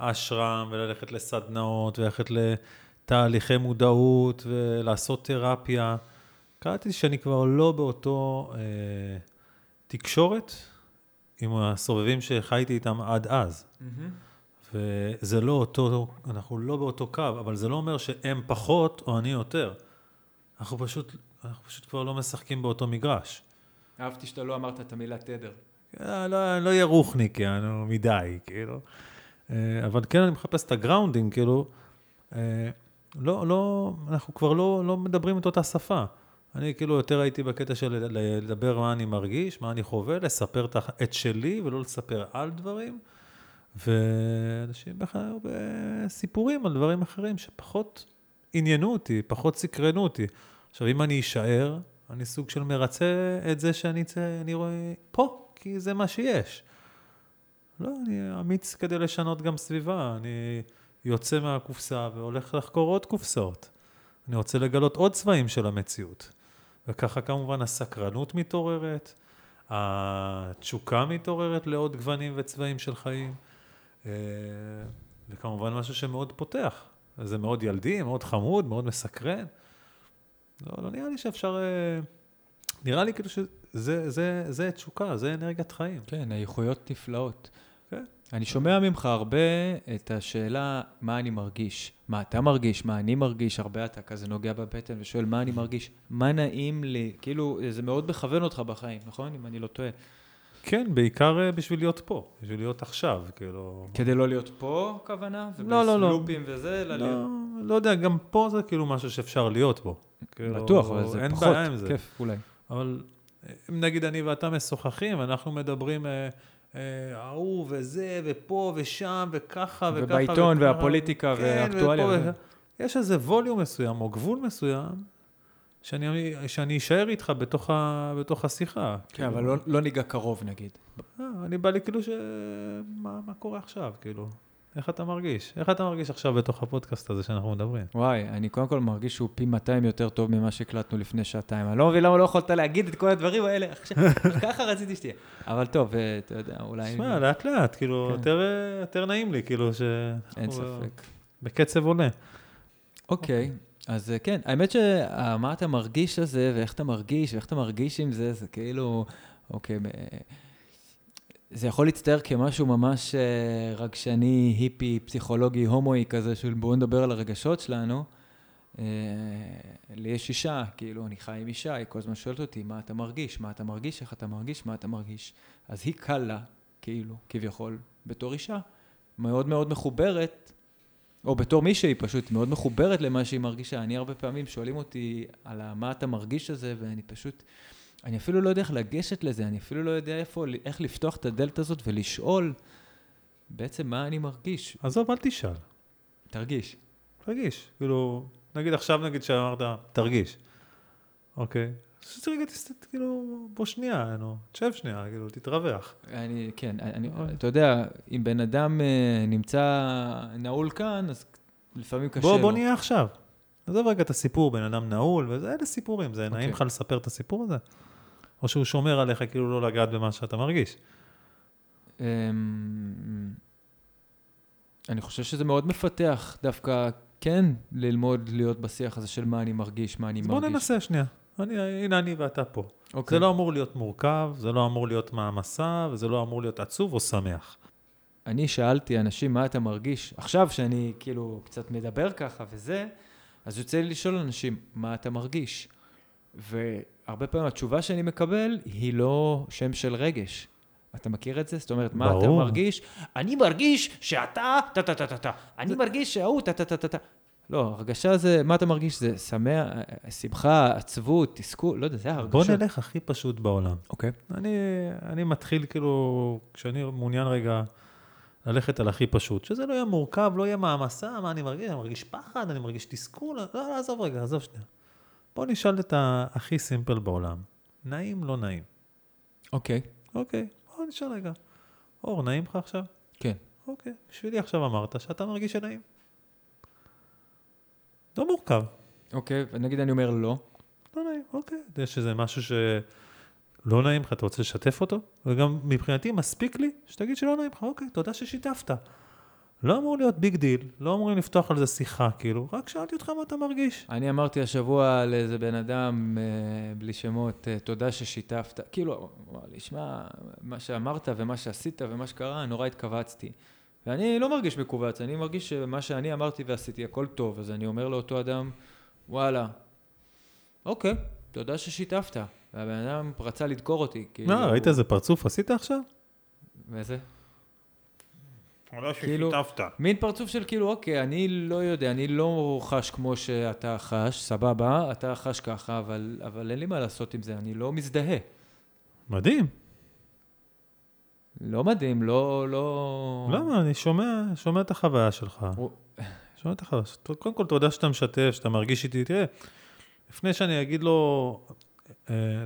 באשרם, וללכת לסדנאות, וללכת לתהליכי מודעות, ולעשות תרפיה, קראתי שאני כבר לא באותו אה, תקשורת עם הסובבים שחייתי איתם עד אז. וזה לא אותו, אנחנו לא באותו קו, אבל זה לא אומר שהם פחות או אני יותר. אנחנו פשוט, אנחנו פשוט כבר לא משחקים באותו מגרש. אהבתי שאתה לא אמרת את המילה תדר. אה, לא, לא יהיה רוחניק, יענו, מדי, כאילו. אה, אבל כן, אני מחפש את ה grounding, כאילו, אה, לא, לא, אנחנו כבר לא, לא מדברים את אותה שפה. אני כאילו יותר הייתי בקטע של לדבר מה אני מרגיש, מה אני חווה, לספר את שלי ולא לספר על דברים. ואנשים בכלל היו בסיפורים על דברים אחרים שפחות עניינו אותי, פחות סקרנו אותי. עכשיו, אם אני אשאר, אני סוג של מרצה את זה שאני צא, אני רואה פה, כי זה מה שיש. לא, אני אמיץ כדי לשנות גם סביבה. אני יוצא מהקופסה והולך לחקור עוד קופסאות. אני רוצה לגלות עוד צבעים של המציאות. וככה כמובן הסקרנות מתעוררת, התשוקה מתעוררת לעוד גוונים וצבעים של חיים, אה, וכמובן משהו שמאוד פותח. זה מאוד ילדי, מאוד חמוד, מאוד מסקרן. לא, לא נראה לי שאפשר... אה, נראה לי כאילו שזה זה, זה תשוקה, זה אנרגיית חיים. כן, האיכויות נפלאות. אני שומע ממך הרבה את השאלה, מה אני מרגיש? מה אתה מרגיש? מה אני מרגיש? הרבה אתה כזה נוגע בבטן ושואל, מה אני מרגיש? מה נעים לי? כאילו, זה מאוד מכוון אותך בחיים, נכון? אם אני לא טועה. כן, בעיקר אה, בשביל להיות פה, בשביל להיות עכשיו, כאילו... כדי לא להיות פה, הכוונה? לא, לא, לא. ובסלופים וזה, אלא להיות... לא, לא יודע, גם פה זה כאילו משהו שאפשר להיות בו. כאילו, בטוח, אבל זה פחות. כיף, אולי. אבל אה, אם נגיד אני ואתה משוחחים, אנחנו מדברים אה, ההוא וזה, ופה ושם, וככה וככה. ובעיתון, וככה. והפוליטיקה, כן, והאקטואליה. ופה וזה. וככה. יש איזה ווליום מסוים, או גבול מסוים, שאני, שאני אשאר איתך בתוך, ה, בתוך השיחה. כן, אבל לא- לא ניגע קרוב, נגיד. אה, אני בא לי כאילו ש... מה, מה קורה עכשיו, כאילו? איך אתה מרגיש? איך אתה מרגיש עכשיו בתוך הפודקאסט הזה שאנחנו מדברים? וואי, אני קודם כל מרגיש שהוא פי 200 יותר טוב ממה שהקלטנו לפני שעתיים. אני לא מבין למה לא יכולת להגיד את כל הדברים האלה עכשיו. ככה רציתי שתהיה. אבל טוב, אה, אתה יודע, אולי... תשמע, לאט לאט, כאילו, כן. יותר, יותר נעים לי, כאילו, ש... אין ספק. בקצב עולה. אוקיי, אז אה, כן, האמת שמה אתה מרגיש הזה, ואיך אתה מרגיש, ואיך אתה מרגיש עם זה, זה כאילו, אוקיי, אה, זה יכול להצטייר כמשהו ממש אה, רגשני, היפי, פסיכולוגי, הומואי כזה, של בואו נדבר על הרגשות שלנו. אה, לי יש אישה, כאילו, אני חי עם אישה, היא כל הזמן שואלת אותי, מה אתה מרגיש? מה אתה מרגיש? איך אתה מרגיש? מה אתה מרגיש? אז היא קלה, כאילו, כביכול, בתור אישה, מאוד מאוד מחוברת או בתור מישהי פשוט מאוד מחוברת למה שהיא מרגישה. אני הרבה פעמים שואלים אותי על מה אתה מרגיש הזה, ואני פשוט, אני אפילו לא יודע איך לגשת לזה, אני אפילו לא יודע איפה, איך לפתוח את הדלת הזאת ולשאול בעצם מה אני מרגיש. עזוב, אל תשאל, תרגיש. תרגיש. כאילו, נגיד עכשיו, נגיד שאמרת, תרגיש. אוקיי. אז רגע, תסת, כאילו, בוא שנייה, נו, תשב שנייה, כאילו, תתרווח. אני, כן, אני. אתה יודע, אם בן אדם אה, נמצא נעול כאן, אז לפעמים קשה בוא, לו. בוא נהיה עכשיו. עזוב רגע את הסיפור, בן אדם נעול, וזה, אלה סיפורים, זה נעים אוקיי. לך לספר את הסיפור הזה? או שהוא שומר עליך כאילו לא לגעת במה שאתה מרגיש? אמ, אני חושב שזה מאוד מפתח דווקא, כן, ללמוד להיות בשיח הזה של מה אני מרגיש, מה אני מרגיש. בוא ננסה שנייה. אני, הנה אני ואתה פה. אוקיי. זה לא אמור להיות מורכב, זה לא אמור להיות מעמסה, וזה לא אמור להיות עצוב או שמח. אני שאלתי אנשים, מה אתה מרגיש? עכשיו שאני כאילו קצת מדבר ככה וזה, אז יוצא לי לשאול אנשים, מה אתה מרגיש? והרבה פעמים התשובה שאני מקבל היא לא שם של רגש. אתה מכיר את זה? זאת אומרת, מה אתה ברור. מרגיש? אני מרגיש שאתה, טה טה טה טה טה. אני מרגיש שההוא, טה טה טה טה טה. לא, הרגשה זה, מה אתה מרגיש? זה שמח, שמחה, עצבות, תסכול, לא יודע, זה בוא הרגשות. נלך הכי פשוט בעולם. אוקיי. אני, אני מתחיל כאילו, כשאני מעוניין רגע ללכת על הכי פשוט, שזה לא יהיה מורכב, לא יהיה מעמסה, מה אני מרגיש? אני מרגיש פחד, אני מרגיש תסכול, לא, לא, עזוב רגע, עזוב שנייה. בוא נשאל את הכי simple בעולם. נעים, לא נעים. אוקיי, אוקיי, בוא נשאל רגע. אור, נעים לך עכשיו? כן. אוקיי, בשבילי עכשיו אמרת שאתה מרגיש שנעים. לא מורכב. אוקיי, ונגיד אני אומר לא. לא נעים, אוקיי. יש איזה משהו שלא נעים לך, אתה רוצה לשתף אותו? וגם מבחינתי מספיק לי שתגיד שלא נעים לך, אוקיי, תודה ששיתפת. לא אמור להיות big deal, לא אמורים לפתוח על זה שיחה, כאילו, רק שאלתי אותך מה אתה מרגיש. אני אמרתי השבוע לאיזה בן אדם, אה, בלי שמות, אה, תודה ששיתפת. כאילו, הוא אמר לי, שמע, מה שאמרת ומה שעשית ומה שקרה, נורא התכווצתי. ואני לא מרגיש מכווץ, אני מרגיש שמה שאני אמרתי ועשיתי, הכל טוב. אז אני אומר לאותו אדם, וואלה, אוקיי, תודה ששיתפת. והבן אדם רצה לדקור אותי. כאילו, מה, ראית איזה פרצוף עשית עכשיו? ואיזה? תודה כאילו- ששיתפת. מין פרצוף של כאילו, אוקיי, אני לא יודע, אני לא חש כמו שאתה חש, סבבה, אתה חש ככה, אבל, אבל אין לי מה לעשות עם זה, אני לא מזדהה. מדהים. לא מדהים, לא, לא... למה? אני שומע, שומע את החוויה שלך. הוא- שומע את החוויה. קודם כל, תודה שאתה משתף, שאתה מרגיש איתי. תראה, לפני שאני אגיד לו,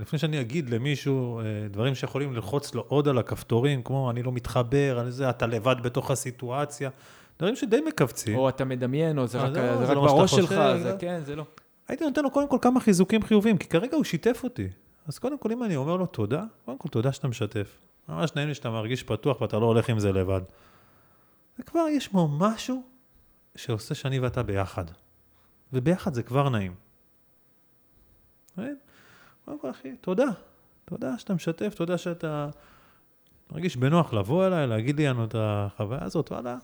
לפני שאני אגיד למישהו אה, דברים שיכולים ללחוץ לו עוד על הכפתורים, כמו אני לא מתחבר, על זה, אתה לבד בתוך הסיטואציה, דברים שדי מכווצים. או אתה מדמיין, או זה אה, רק, לא, זה זה רק לא בראש שלך, זה זה- כן, זה לא. הייתי נותן לו קודם כל כמה חיזוקים חיוביים, כי כרגע הוא שיתף אותי. אז קודם כל, אם אני אומר לו תודה, קודם כל תודה שאתה משתף. ממש נעים לי שאתה מרגיש פתוח ואתה לא הולך עם זה לבד. וכבר יש בו משהו שעושה שאני ואתה ביחד. וביחד זה כבר נעים. קודם כל, אחי, תודה. תודה שאתה משתף, תודה שאתה מרגיש בנוח לבוא אליי, להגיד לי לנו את החוויה הזאת, וואלה.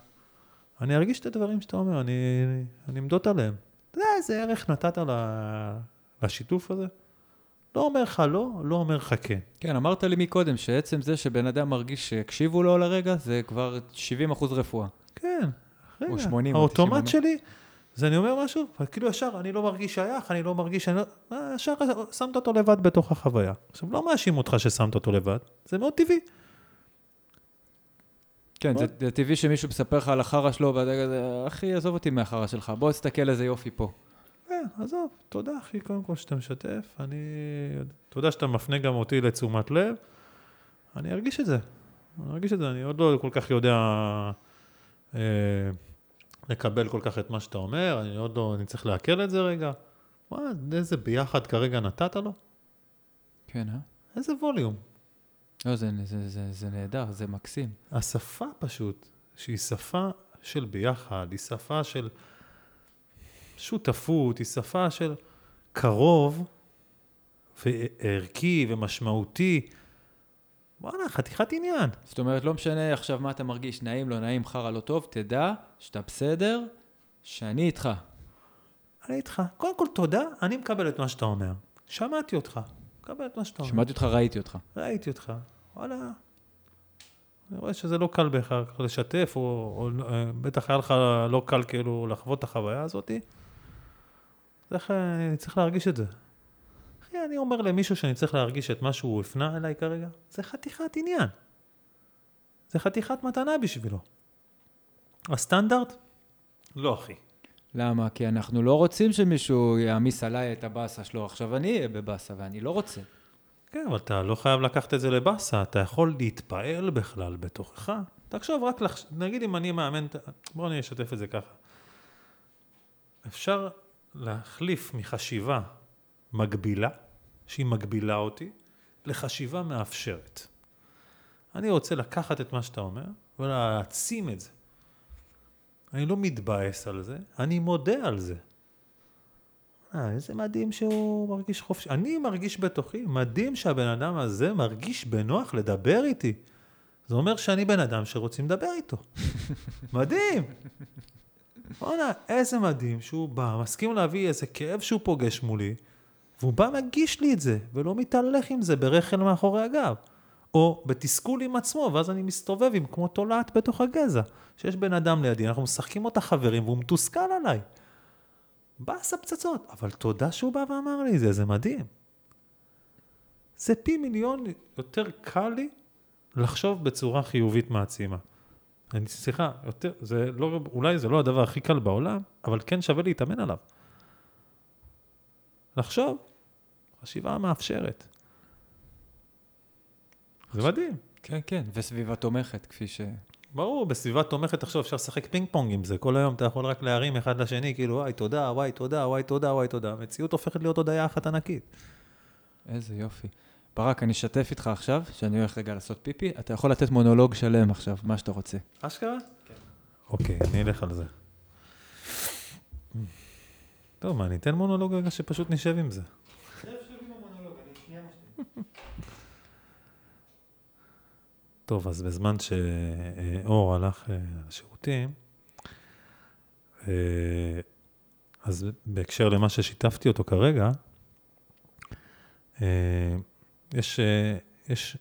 אני ארגיש את הדברים שאתה אומר, אני, אני אמדוד עליהם. אתה יודע איזה ערך נתת לשיתוף הזה? לא אומר לך לא, לא אומר לך כן. כן, אמרת לי מקודם שעצם זה שבן אדם מרגיש שהקשיבו לו לרגע, זה כבר 70 אחוז רפואה. כן, רגע. או 80 או האוטומט 90, שלי, זה אני אומר משהו, כאילו ישר, אני לא מרגיש שייך, אני לא מרגיש, אני לא... אה, ישר שמת אותו לבד בתוך החוויה. עכשיו, לא מאשים אותך ששמת אותו לבד, זה מאוד טבעי. כן, זה, זה טבעי שמישהו מספר לך על החרא שלו, ואתה כזה, אחי, עזוב אותי מהחרא שלך, בוא תסתכל איזה יופי פה. כן, עזוב, תודה אחי, קודם כל שאתה משתף, אני... תודה שאתה מפנה גם אותי לתשומת לב, אני ארגיש את זה. אני ארגיש את זה, אני עוד לא כל כך יודע אה, לקבל כל כך את מה שאתה אומר, אני עוד לא, אני צריך לעכל את זה רגע. מה, איזה ביחד כרגע נתת לו? כן, אה? איזה ווליום. לא, זה, זה, זה, זה נהדר, זה מקסים. השפה פשוט, שהיא שפה של ביחד, היא שפה של שותפות, היא שפה של קרוב וערכי ומשמעותי. וואלה, חתיכת עניין. זאת אומרת, לא משנה עכשיו מה אתה מרגיש, נעים, לא נעים, חרא, לא טוב, תדע שאתה בסדר, שאני איתך. אני איתך. קודם כל, תודה, אני מקבל את מה שאתה אומר. שמעתי אותך, מקבל את מה שאתה אומר. שמעתי אותך, ראיתי אותך. ראיתי אותך, וואלה. אני רואה שזה לא קל בהכרח לשתף, או, או אה, בטח היה לך לא קל כאילו לחוות את החוויה הזאתי. צריך, אה, צריך להרגיש את זה. אחי, אני אומר למישהו שאני צריך להרגיש את מה שהוא הפנה אליי כרגע, זה חתיכת עניין. זה חתיכת מתנה בשבילו. הסטנדרט? לא, אחי. למה? כי אנחנו לא רוצים שמישהו יעמיס עליי את הבאסה שלו. עכשיו אני אהיה בבאסה, ואני לא רוצה. כן, אבל אתה לא חייב לקחת את זה לבאסה, אתה יכול להתפעל בכלל בתוכך. תחשוב רק, לחש... נגיד אם אני מאמן, את- בוא אני אשתף את זה ככה. אפשר להחליף מחשיבה מגבילה, שהיא מגבילה אותי, לחשיבה מאפשרת. אני רוצה לקחת את מה שאתה אומר ולהעצים את זה. אני לא מתבאס על זה, אני מודה על זה. אה, איזה מדהים שהוא מרגיש חופשי. אני מרגיש בתוכי, מדהים שהבן אדם הזה מרגיש בנוח לדבר איתי. זה אומר שאני בן אדם שרוצים לדבר איתו. מדהים. בואנה, איזה מדהים שהוא בא, מסכים להביא איזה כאב שהוא פוגש מולי, והוא בא מגיש לי את זה, ולא מתהלך עם זה ברחל מאחורי הגב. או בתסכול עם עצמו, ואז אני מסתובב עם כמו תולעת בתוך הגזע. שיש בן אדם לידי, אנחנו משחקים אותה חברים, והוא מתוסכל עליי. באסה פצצות, אבל תודה שהוא בא ואמר לי את זה, זה מדהים. זה פי מיליון יותר קל לי לחשוב בצורה חיובית מעצימה. אני, סליחה, יותר, זה לא, אולי זה לא הדבר הכי קל בעולם, אבל כן שווה להתאמן עליו. לחשוב, חשיבה מאפשרת. זה מדהים. כן, כן, וסביבה תומכת, כפי ש... ברור, בסביבה תומכת, תחשוב, אפשר לשחק פינג פונג עם זה. כל היום אתה יכול רק להרים אחד לשני, כאילו, וואי, תודה, וואי, תודה, וואי, תודה, וואי, תודה. המציאות הופכת להיות הודיה אחת ענקית. איזה יופי. ברק, אני אשתף איתך עכשיו, שאני הולך רגע לעשות פיפי, אתה יכול לתת מונולוג שלם עכשיו, מה שאתה רוצה. אשכרה? כן. אוקיי, אני אלך על זה. טוב, מה, אני אתן מונולוג רגע שפשוט נשב עם זה. טוב, אז בזמן שאור הלך אה, לשירותים, אה, אז בהקשר למה ששיתפתי אותו כרגע, אה, יש, יש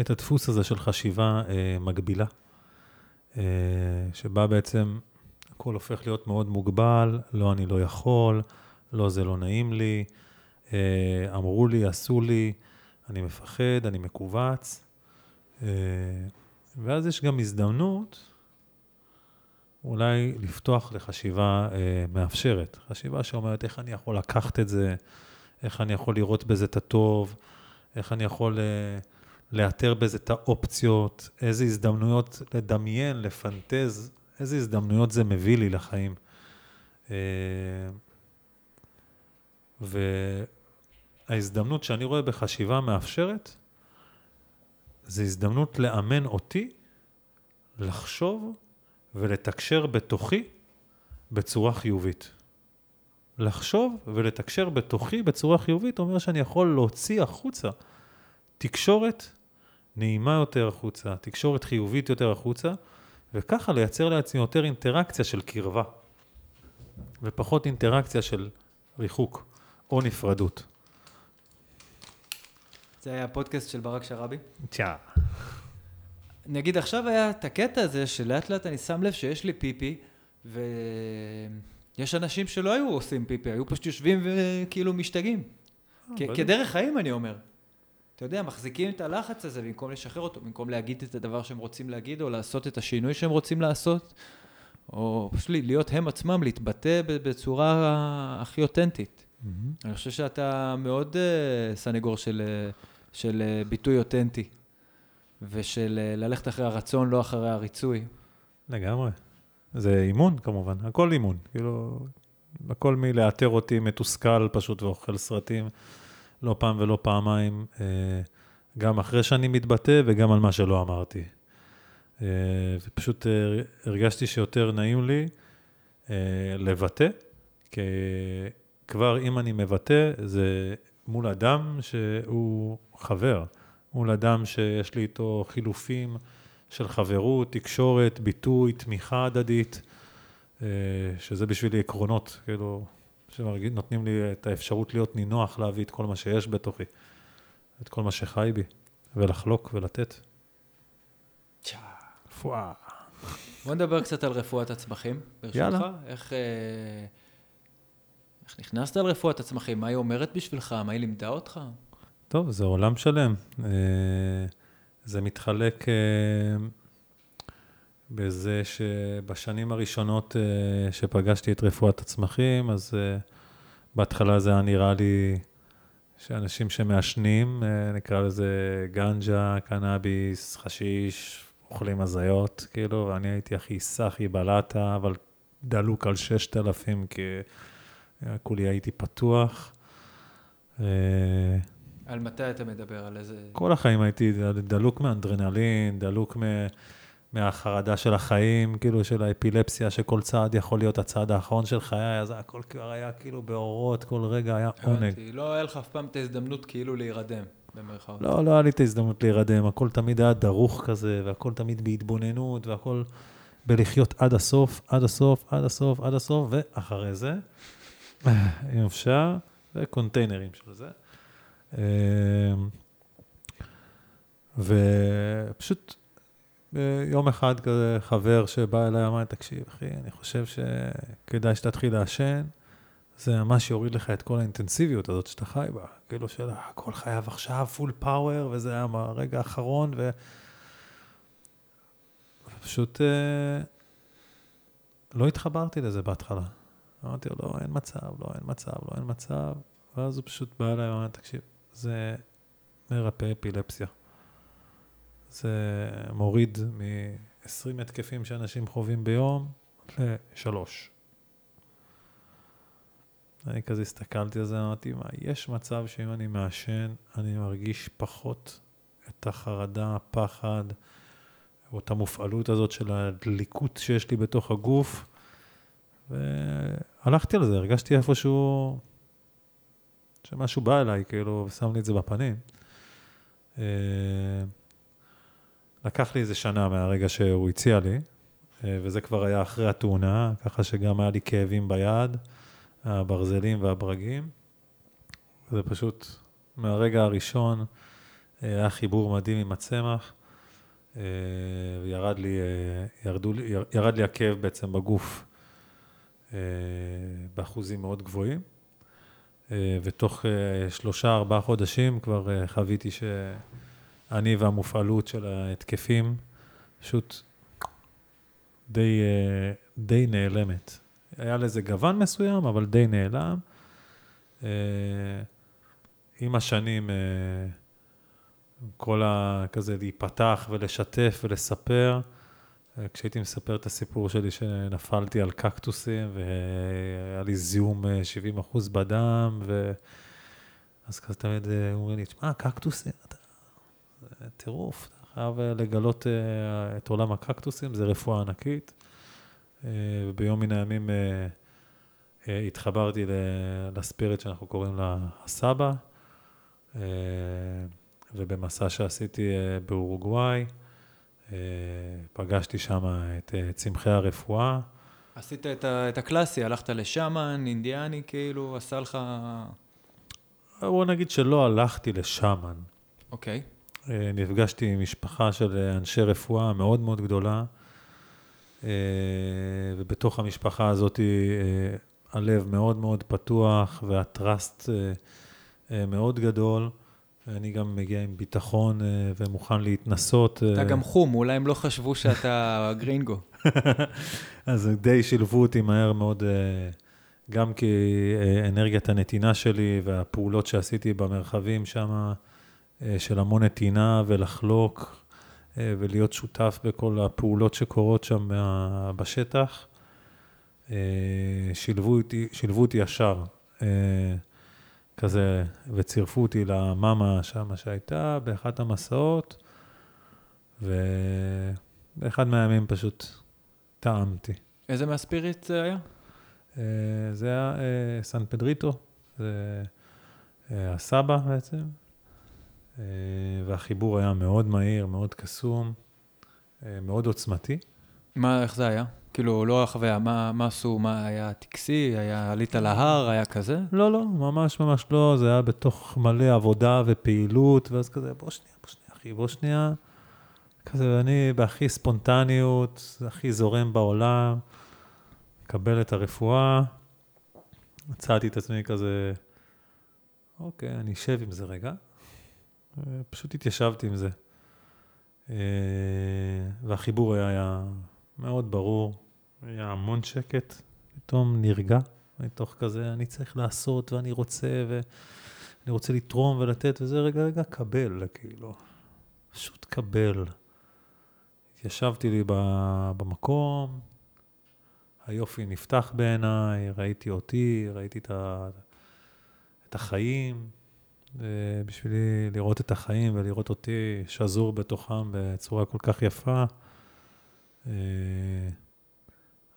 את הדפוס הזה של חשיבה מגבילה. שבה בעצם הכל הופך להיות מאוד מוגבל, לא, אני לא יכול, לא, זה לא נעים לי, אמרו לי, עשו לי, אני מפחד, אני מכווץ. אה, ואז יש גם הזדמנות אולי לפתוח לחשיבה אה, מאפשרת, חשיבה שאומרת איך אני יכול לקחת את זה, איך אני יכול לראות בזה את הטוב, איך אני יכול אה, לאתר בזה את האופציות, איזה הזדמנויות לדמיין, לפנטז, איזה הזדמנויות זה מביא לי לחיים. אה, וההזדמנות שאני רואה בחשיבה מאפשרת, זה הזדמנות לאמן אותי לחשוב ולתקשר בתוכי בצורה חיובית. לחשוב ולתקשר בתוכי בצורה חיובית אומר שאני יכול להוציא החוצה תקשורת נעימה יותר החוצה, תקשורת חיובית יותר החוצה, וככה לייצר לעצמי יותר אינטראקציה של קרבה, ופחות אינטראקציה של ריחוק או נפרדות. זה היה הפודקאסט של ברק שרבי. תשעה. נגיד עכשיו היה את הקטע הזה שלאט לאט אני שם לב שיש לי פיפי, ויש אנשים שלא היו עושים פיפי, היו פשוט יושבים וכאילו משתגעים. בטח. כדרך חיים אני אומר. אתה יודע, מחזיקים את הלחץ הזה במקום לשחרר אותו, במקום להגיד את הדבר שהם רוצים להגיד, או לעשות את השינוי שהם רוצים לעשות, או פשוט להיות הם עצמם, להתבטא בצורה הכי אותנטית. אני חושב שאתה מאוד uh, סנגור של, uh, של uh, ביטוי אותנטי, ושל uh, ללכת אחרי הרצון, לא אחרי הריצוי. לגמרי. זה אימון כמובן, הכל אימון. כאילו, הכל מלאתר אותי מתוסכל פשוט ואוכל סרטים, לא פעם ולא פעמיים, אה, גם אחרי שאני מתבטא וגם על מה שלא אמרתי. אה, ופשוט אה, הרגשתי שיותר נעים לי אה, לבטא, כי כבר אם אני מבטא, זה מול אדם שהוא חבר, מול אדם שיש לי איתו חילופים. של חברות, תקשורת, ביטוי, תמיכה הדדית, אה, שזה בשבילי עקרונות, כאילו, שנותנים לי את האפשרות להיות נינוח, להביא את כל מה שיש בתוכי, את כל מה שחי בי, ולחלוק ולתת. פואה. בוא נדבר קצת על רפואת הצמחים, ברשותך. יאללה. איך, אה, איך נכנסת לרפואת הצמחים? מה היא אומרת בשבילך? מה היא לימדה אותך? טוב, זה עולם שלם. אה, זה מתחלק אה, בזה שבשנים הראשונות אה, שפגשתי את רפואת הצמחים, אז בהתחלה זה היה נראה לי שאנשים שמעשנים, נקרא לזה גנג'ה, קנאביס, חשיש, אוכלים הזיות, כאילו, ואני הייתי הכי סאחי בלטה, אבל דלוק על 6,000, כי כולי הייתי פתוח. אה, על מתי אתה מדבר? על איזה... כל החיים הייתי דלוק מאנדרנלין, דלוק מ... מהחרדה של החיים, כאילו של האפילפסיה, שכל צעד יכול להיות הצעד האחרון של חיי, אז הכל כבר היה כאילו באורות, כל רגע היה עונג. הבנתי. לא היה לך אף פעם את ההזדמנות כאילו להירדם, במרכאות. לא, לא היה לי את ההזדמנות להירדם, הכל תמיד היה דרוך כזה, והכל תמיד בהתבוננות, והכל בלחיות עד הסוף, עד הסוף, עד הסוף, עד הסוף, ואחרי זה, אם אפשר, וקונטיינרים של זה. אמ, ופשוט אה, יום אחד כזה חבר שבא אליי אמר, תקשיב, אחי, אני חושב שכדאי שתתחיל לעשן, זה ממש יוריד לך את כל האינטנסיביות הזאת שאתה חי בה. כאילו של הכל חייב עכשיו, פול פאוור, וזה היה ברגע האחרון, ו... ופשוט אה, לא התחברתי לזה בהתחלה. אמרתי לו, לא, אין מצב, לא, אין מצב, לא, אין מצב. ואז הוא פשוט בא אליי ואמר, תקשיב, זה מרפא אפילפסיה. זה מוריד מ-20 התקפים שאנשים חווים ביום לשלוש. אני כזה הסתכלתי על זה, אמרתי, מה, יש מצב שאם אני מעשן, אני מרגיש פחות את החרדה, הפחד, או את המופעלות הזאת של הדליקות שיש לי בתוך הגוף, והלכתי על זה, הרגשתי איפשהו שמשהו בא אליי, כאילו, ושם לי את זה בפנים. אה, לקח לי איזה שנה מהרגע שהוא הציע לי, אה, וזה כבר היה אחרי התאונה, ככה שגם היה לי כאבים ביד, הברזלים והברגים. זה פשוט, מהרגע הראשון אה, היה חיבור מדהים עם הצמח. וירד לי, ירדו, ירד לי הכאב בעצם בגוף באחוזים מאוד גבוהים. אה, ותוך אה, שלושה, ארבעה חודשים כבר אה, חוויתי שאני והמופעלות של ההתקפים פשוט די, אה, די נעלמת. היה לזה גוון מסוים, אבל די נעלם. אה, עם השנים, אה, כל ה... כזה להיפתח ולשתף ולספר. אה, כשהייתי מספר את הסיפור שלי שנפלתי על קקטוסים והיה לי זיהום אה, 70 אחוז בדם, ו... אז כזה תמיד אה, אומרים לי, תשמע, קקטוסים, אתה... זה טירוף, אתה חייב אה, לגלות אה, את עולם הקקטוסים, זה רפואה ענקית. אה, וביום מן הימים אה, אה, התחברתי ל- לספיריט שאנחנו קוראים לה הסבא, אה, ובמסע שעשיתי אה, באורוגוואי, אה, פגשתי שם את אה, צמחי הרפואה. עשית את, ה, את הקלאסי, הלכת לשאמן, אינדיאני, כאילו, עשה לך... בוא נגיד שלא הלכתי לשאמן. אוקיי. אה, נפגשתי עם משפחה של אה, אנשי רפואה מאוד מאוד גדולה, אה, ובתוך המשפחה הזאת אה, הלב מאוד מאוד פתוח והטראסט אה, אה, מאוד גדול. אני גם מגיע עם ביטחון אה, ומוכן להתנסות. אתה אה, גם חום, אולי הם לא חשבו שאתה גרינגו. אז די שילבו אותי מהר מאוד, אה, גם כי אנרגיית הנתינה שלי והפעולות שעשיתי במרחבים שם, של המון נתינה ולחלוק ולהיות שותף בכל הפעולות שקורות שם בשטח, שילבו אותי, שילבו אותי ישר. כזה, וצירפו אותי למאמה שמה שהייתה באחת המסעות, ובאחד מהימים פשוט טעמתי. איזה מהספיריט זה היה? אה, זה היה אה, סן פדריטו, זה אה, הסבא בעצם, והחיבור היה מאוד מהיר, מאוד קסום, מאוד עוצמתי. מה, איך זה היה? כאילו, לא החוויה, מה, מה עשו, מה היה טקסי, היה, עלית להר, היה כזה? לא, לא, ממש ממש לא, זה היה בתוך מלא עבודה ופעילות, ואז כזה, בוא שנייה, בוא שנייה, אחי, בוא שנייה. כזה, ואני בהכי ספונטניות, הכי זורם בעולם, מקבל את הרפואה. מצאתי את עצמי כזה, אוקיי, אני אשב עם זה רגע. פשוט התיישבתי עם זה. אה, והחיבור היה, היה מאוד ברור, היה המון שקט, פתאום נרגע. מתוך כזה, אני צריך לעשות ואני רוצה ואני רוצה לתרום ולתת וזה, רגע, רגע, קבל, כאילו. פשוט קבל. התיישבתי לי במקום, היופי נפתח בעיניי, ראיתי אותי, ראיתי את, החיים, ובשבילי לראות את החיים ולראות אותי שזור בתוכם בצורה כל כך יפה,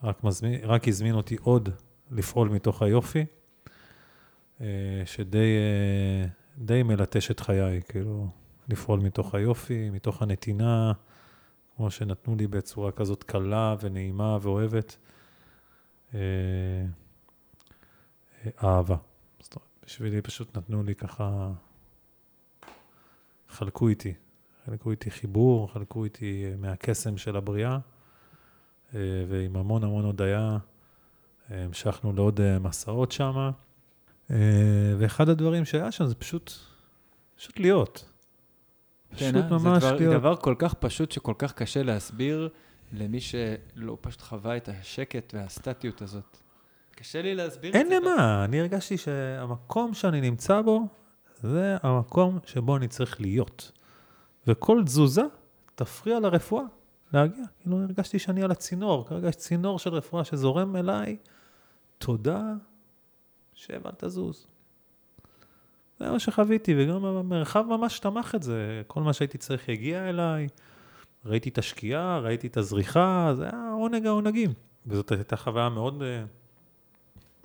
רק, מזמין, רק הזמין אותי עוד לפעול מתוך היופי, אה, שדי אה, מלטש את חיי, כאילו, לפעול מתוך היופי, מתוך הנתינה, כמו שנתנו לי בצורה כזאת קלה ונעימה ואוהבת. אה, אה, אהבה. זאת אומרת, בשבילי פשוט נתנו לי ככה, חלקו איתי, חלקו איתי חיבור, חלקו איתי אה, מהקסם של הבריאה, אה, ועם המון המון הודיה. אה, המשכנו לעוד אה, מסעות שם, ואחד הדברים שהיה שם זה פשוט, פשוט להיות. פשוט כן, אה? ממש זה דבר, להיות. דבר כל כך פשוט שכל כך קשה להסביר למי שלא פשוט חווה את השקט והסטטיות הזאת. קשה לי להסביר אין את זה. למה, אני הרגשתי שהמקום שאני נמצא בו, זה המקום שבו אני צריך להיות. וכל תזוזה תפריע לרפואה להגיע. כאילו הרגשתי שאני על הצינור, כרגע יש צינור של רפואה שזורם אליי, תודה, אל תזוז. זה מה שחוויתי, וגם המרחב ממש תמך את זה. כל מה שהייתי צריך הגיע אליי, ראיתי את השקיעה, ראיתי את הזריחה, זה היה עונג העונגים. וזאת הייתה חוויה מאוד, אה,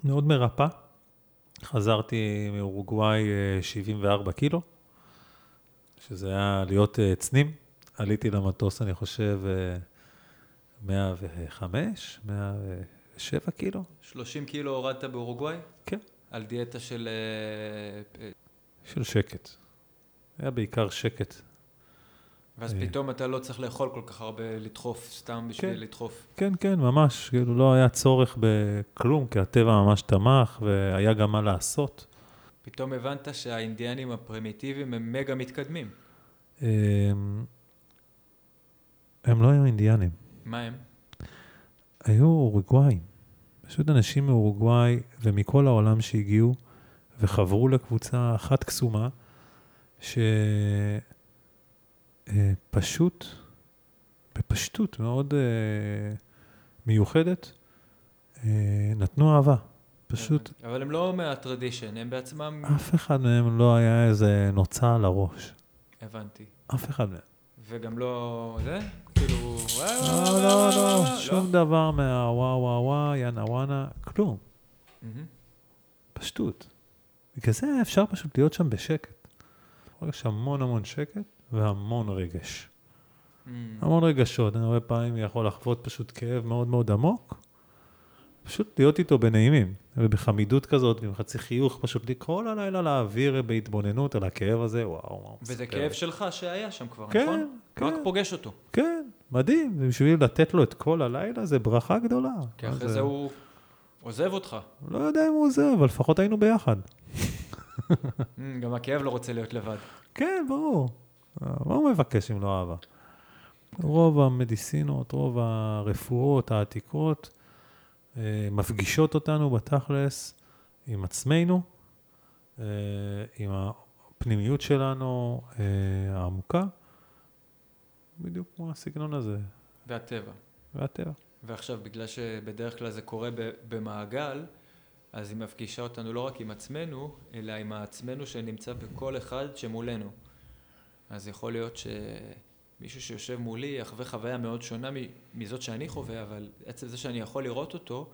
מאוד מרפאה. חזרתי מאורוגוואי אה, 74 קילו, שזה היה להיות אה, צנים. עליתי למטוס, אני חושב, אה, 105, 107 קילו. 30 קילו הורדת באורוגוואי? כן. על דיאטה של... אה, אה, של שקט. היה בעיקר שקט. ואז אה. פתאום אתה לא צריך לאכול כל כך הרבה, לדחוף סתם בשביל כן. לדחוף. כן, כן, ממש, כאילו לא היה צורך בכלום, כי הטבע ממש תמך, והיה גם מה לעשות. פתאום הבנת שהאינדיאנים הפרימיטיביים הם מגה מתקדמים. הם לא היו אינדיאנים, מה הם? היו אורוגוואים. פשוט אנשים מאורוגוואי ומכל העולם שהגיעו וחברו לקבוצה אחת קסומה, שפשוט, בפשטות מאוד אה, מיוחדת, אה, נתנו אהבה. פשוט אבל הם לא מהטרדישן, הם בעצמם... אף אחד מהם לא היה איזה נוצה על הראש. הבנתי. אף אחד מהם. וגם לא... זה? כאילו... לא, לא, לא, שום דבר מהוואו וואו וואו, יאנה וואנה, כלום. פשטות. בגלל זה אפשר פשוט להיות שם בשקט. יש המון המון שקט והמון רגש. המון רגשות, אני הרבה פעמים יכול לחוות פשוט כאב מאוד מאוד עמוק, פשוט להיות איתו בנעימים, ובחמידות כזאת, עם חצי חיוך, פשוט כל הלילה להעביר בהתבוננות על הכאב הזה, וואו, הוא וזה מספר כאב. שלך שהיה שם כבר, כן, נכון? כן. רק פוגש אותו. כן, מדהים, ובשביל לתת לו את כל הלילה זה ברכה גדולה. כי אחרי זה הוא עוזב אותך. לא יודע אם הוא עוזב, אבל לפחות היינו ביחד. מהמם, גם הכאב לא רוצה להיות לבד. כן, ברור. מה הוא מבקש אם לא אהבה? רוב המדיסינות, רוב הרפואות העתיקות אה, מפגישות אותנו בתכלס עם עצמנו, אה, עם הפנימיות שלנו אה, העמוקה, בדיוק כמו הסגנון הזה, והטבע. והטבע. ועכשיו, בגלל שבדרך כלל זה קורה במעגל, אז היא מפגישה אותנו לא רק עם עצמנו, אלא עם עצמנו שנמצא בכל אחד שמולנו. אז יכול להיות שמישהו שיושב מולי יחווה חוויה מאוד שונה מזאת שאני חווה, אבל עצם זה שאני יכול לראות אותו,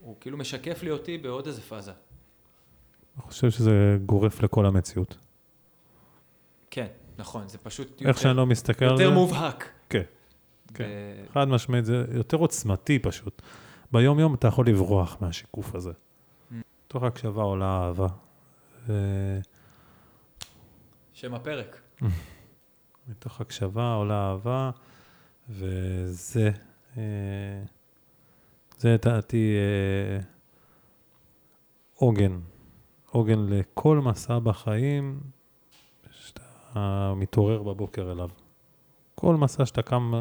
הוא כאילו משקף לי אותי בעוד איזה פאזה. אני חושב שזה גורף לכל המציאות. כן, נכון, זה פשוט איך שאני לא מסתכל על זה, יותר מובהק. כן, כן. ב- חד משמעית, זה יותר עוצמתי פשוט. ביום יום אתה יכול לברוח מהשיקוף הזה. Mm. תוך הקשבה עולה אהבה. ו- שם הפרק. מתוך הקשבה עולה אהבה, וזה, אה, זה לדעתי אה, עוגן, עוגן לכל מסע בחיים שאתה מתעורר בבוקר אליו. כל מסע שאתה קם, אה,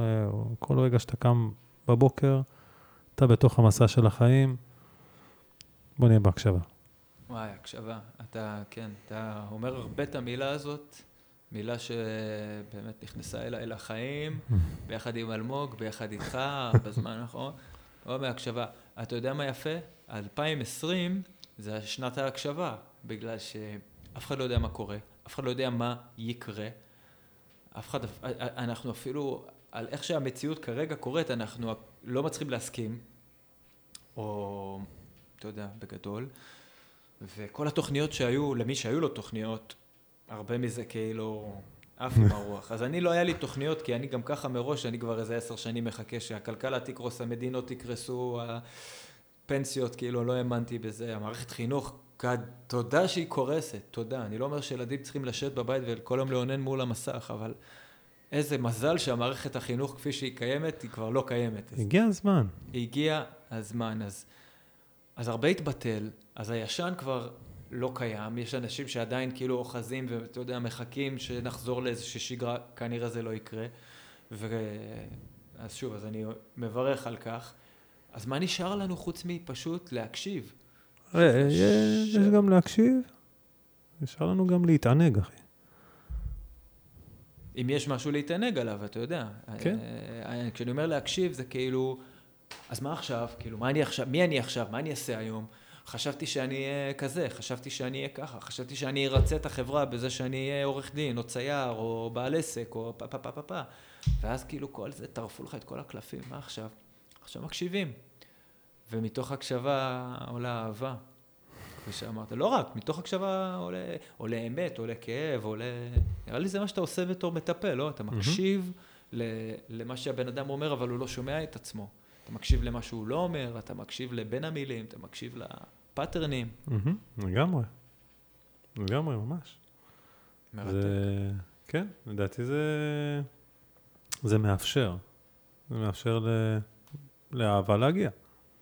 כל רגע שאתה קם בבוקר, אתה בתוך המסע של החיים, בוא נהיה בהקשבה. וואי, הקשבה. אתה, כן, אתה אומר הרבה את המילה הזאת, מילה שבאמת נכנסה אליי לחיים, ביחד עם אלמוג, ביחד איתך, בזמן האחרון. או מהקשבה. אתה יודע מה יפה? 2020 זה שנת ההקשבה, בגלל שאף אחד לא יודע מה קורה, אף אחד לא יודע מה יקרה. אף אחד, אנחנו אפילו, על איך שהמציאות כרגע קורית, אנחנו לא מצליחים להסכים, או, אתה יודע, בגדול. וכל התוכניות שהיו, למי שהיו לו תוכניות, הרבה מזה כאילו עף עם הרוח. אז אני לא היה לי תוכניות, כי אני גם ככה מראש, אני כבר איזה עשר שנים מחכה שהכלכלה תקרוס, המדינות יקרסו, הפנסיות, כאילו לא האמנתי בזה, המערכת חינוך, תודה שהיא קורסת, תודה. אני לא אומר שילדים צריכים לשבת בבית וכל יום לאונן מול המסך, אבל איזה מזל שהמערכת החינוך כפי שהיא קיימת, היא כבר לא קיימת. הגיע הזמן. הגיע הזמן, אז, אז הרבה התבטל, אז הישן כבר לא קיים, יש אנשים שעדיין כאילו אוחזים ואתה יודע, מחכים שנחזור לאיזושהי שגרה, כנראה זה לא יקרה. ו... אז שוב, אז אני מברך על כך. אז מה נשאר לנו חוץ מפשוט להקשיב? אה, יש גם להקשיב, נשאר לנו גם להתענג, אחי. אם יש משהו להתענג עליו, אתה יודע. כן. אה, כשאני אומר להקשיב, זה כאילו, אז מה עכשיו? כאילו, מה אני עכשיו? מי אני עכשיו? מה אני אעשה היום? חשבתי שאני אהיה כזה, חשבתי שאני אהיה ככה, חשבתי שאני ארצה את החברה בזה שאני אהיה עורך דין, או צייר, או בעל עסק, או פה פה פה פה פה. ואז כאילו כל זה, טרפו לך את כל הקלפים, מה עכשיו? עכשיו מקשיבים. ומתוך הקשבה עולה אהבה, כפי שאמרת. לא רק, מתוך הקשבה עולה, עולה אמת, עולה כאב, עולה... נראה לי זה מה שאתה עושה בתור מטפל, לא? אתה מקשיב ל- למה שהבן אדם אומר, אבל הוא לא שומע את עצמו. אתה מקשיב למה שהוא לא אומר, אתה מקשיב לבין המילים, אתה מקשיב לפאטרנים. מהמם, לגמרי. לגמרי, ממש. מרתק. זה, כן, לדעתי זה זה מאפשר. זה מאפשר ל... לאהבה להגיע.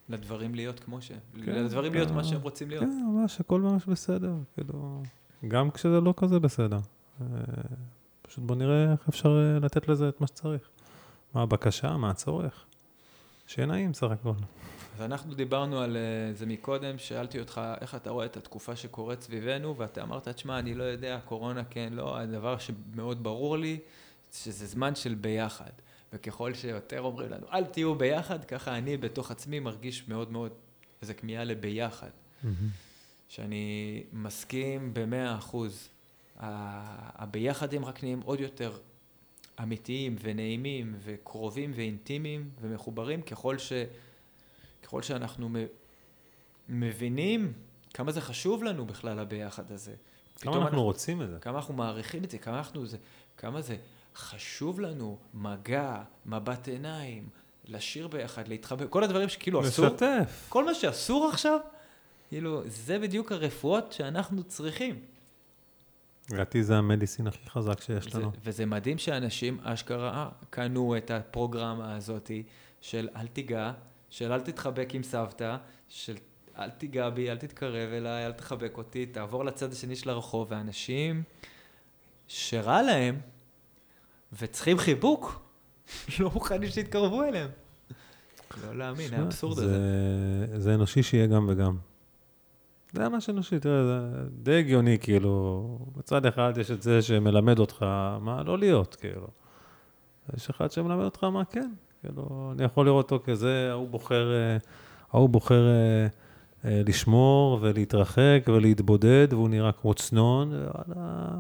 לדברים להיות כמו ש... כן, לדברים להיות כן. מה שהם רוצים להיות. כן, ממש, הכל ממש בסדר. כאילו, גם כשזה לא כזה בסדר. אה, פשוט בוא נראה איך אפשר אה, לתת לזה את מה שצריך. מה הבקשה, מה הצורך. שיהיה נעים סך הכל. אז אנחנו דיברנו על אה, זה מקודם, שאלתי אותך איך אתה רואה את התקופה שקורית סביבנו, ואתה אמרת, תשמע, אני לא יודע, קורונה כן, לא, הדבר שמאוד ברור לי, שזה זמן של ביחד. וככל שיותר אומרים לנו, אל תהיו ביחד, ככה אני בתוך עצמי מרגיש מאוד מאוד איזה כמיהה לביחד. שאני מסכים במאה אחוז. הביחדים רק נהיים עוד יותר אמיתיים ונעימים וקרובים ואינטימיים ומחוברים ככל, ש, ככל שאנחנו מ, מבינים כמה זה חשוב לנו בכלל הביחד הזה. כמה פתאום אנחנו רוצים את זה. כמה אנחנו מעריכים את זה, כמה אנחנו זה, כמה זה חשוב לנו, מגע, מבט עיניים, לשיר ביחד, להתחבא, כל הדברים שכאילו אסור, לשתף. כל מה שאסור עכשיו, כאילו, זה בדיוק הרפואות שאנחנו צריכים. לדעתי זה המדיסין הכי חזק שיש זה, לנו. וזה מדהים שאנשים אשכרה קנו את הפרוגרמה הזאתי של אל תיגע, של אל תתחבק עם סבתא, של אל תיגע בי, אל תתקרב אליי, אל תחבק אותי, תעבור לצד השני של הרחוב, ואנשים שרע להם וצריכים חיבוק, לא מוכנים שיתקרבו אליהם. לא להאמין, האבסורד זה- הזה. זה אנושי שיהיה גם וגם. זה ממש אנושי, תראה, זה די הגיוני, כאילו, בצד אחד יש את זה שמלמד אותך מה לא להיות, כאילו. יש אחד שמלמד אותך מה כן, כאילו, אני יכול לראות אותו כזה, ההוא בוחר, אה, ההוא בוחר אה, לשמור ולהתרחק ולהתבודד, והוא נראה כמו צנון,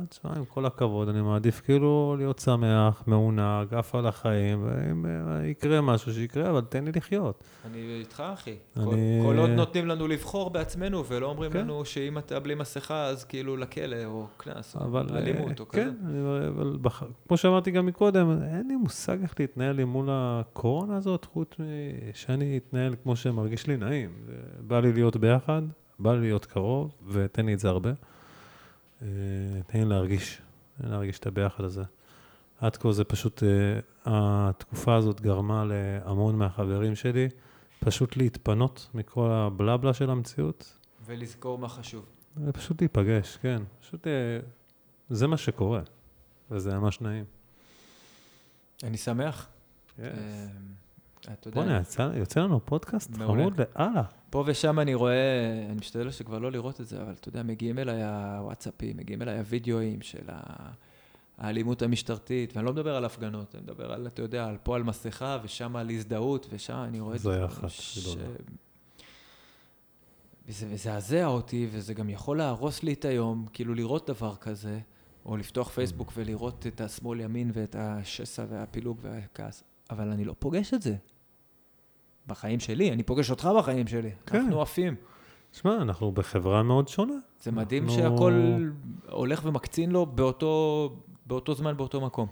תשמע, עם כל הכבוד, אני מעדיף כאילו להיות שמח, מעונג, עף על החיים, ואם אה, יקרה משהו שיקרה, אבל תן לי לחיות. אני איתך, אחי. אני- כל, כל עוד נותנים לנו לבחור בעצמנו, ולא אומרים כן. לנו שאם אתה בלי מסכה, אז כאילו לכלא, או קנס, או אבל... אלימות, אה, או כזה. כן, אבל בח... כמו שאמרתי גם מקודם, אין לי מושג איך להתנהל לי מול הקורונה הזאת, חוץ משאני אתנהל כמו שמרגיש לי נעים. בא לי להיות ביחד, בא לי להיות קרוב, ותן לי את זה הרבה. אה, תן לי להרגיש, תן לי להרגיש את הביחד הזה. עד כה זה פשוט, אה, התקופה הזאת גרמה להמון מהחברים שלי פשוט להתפנות מכל הבלבלה של המציאות, ולזכור מה חשוב. ופשוט להיפגש, כן. פשוט, אה, זה מה שקורה, וזה ממש נעים. אני שמח. Yes. אתה יודע, בוא'נה, יוצא לנו פודקאסט. חמוד לאללה. פה ושם אני רואה, אני משתדל שכבר לא לראות את זה, אבל אתה יודע, מגיעים אליי הוואטסאפים, מגיעים אליי הווידאוים של האלימות המשטרתית, ואני לא מדבר על הפגנות, אני מדבר על, אתה יודע, על פה על מסכה, ושם על הזדהות, ושם אני רואה את זה זה. אחת ש-. וזה מזעזע אותי, וזה גם יכול להרוס לי את היום, כאילו לראות דבר כזה, או לפתוח פייסבוק ולראות את השמאל ימין ואת השסע והפילוג והכעס, אבל אני לא פוגש את זה. בחיים שלי, אני פוגש אותך בחיים שלי. כן. אנחנו עפים. שמע, אנחנו בחברה מאוד שונה. זה מדהים אנחנו- שהכל הולך ומקצין לו באותו, באותו זמן, באותו מקום.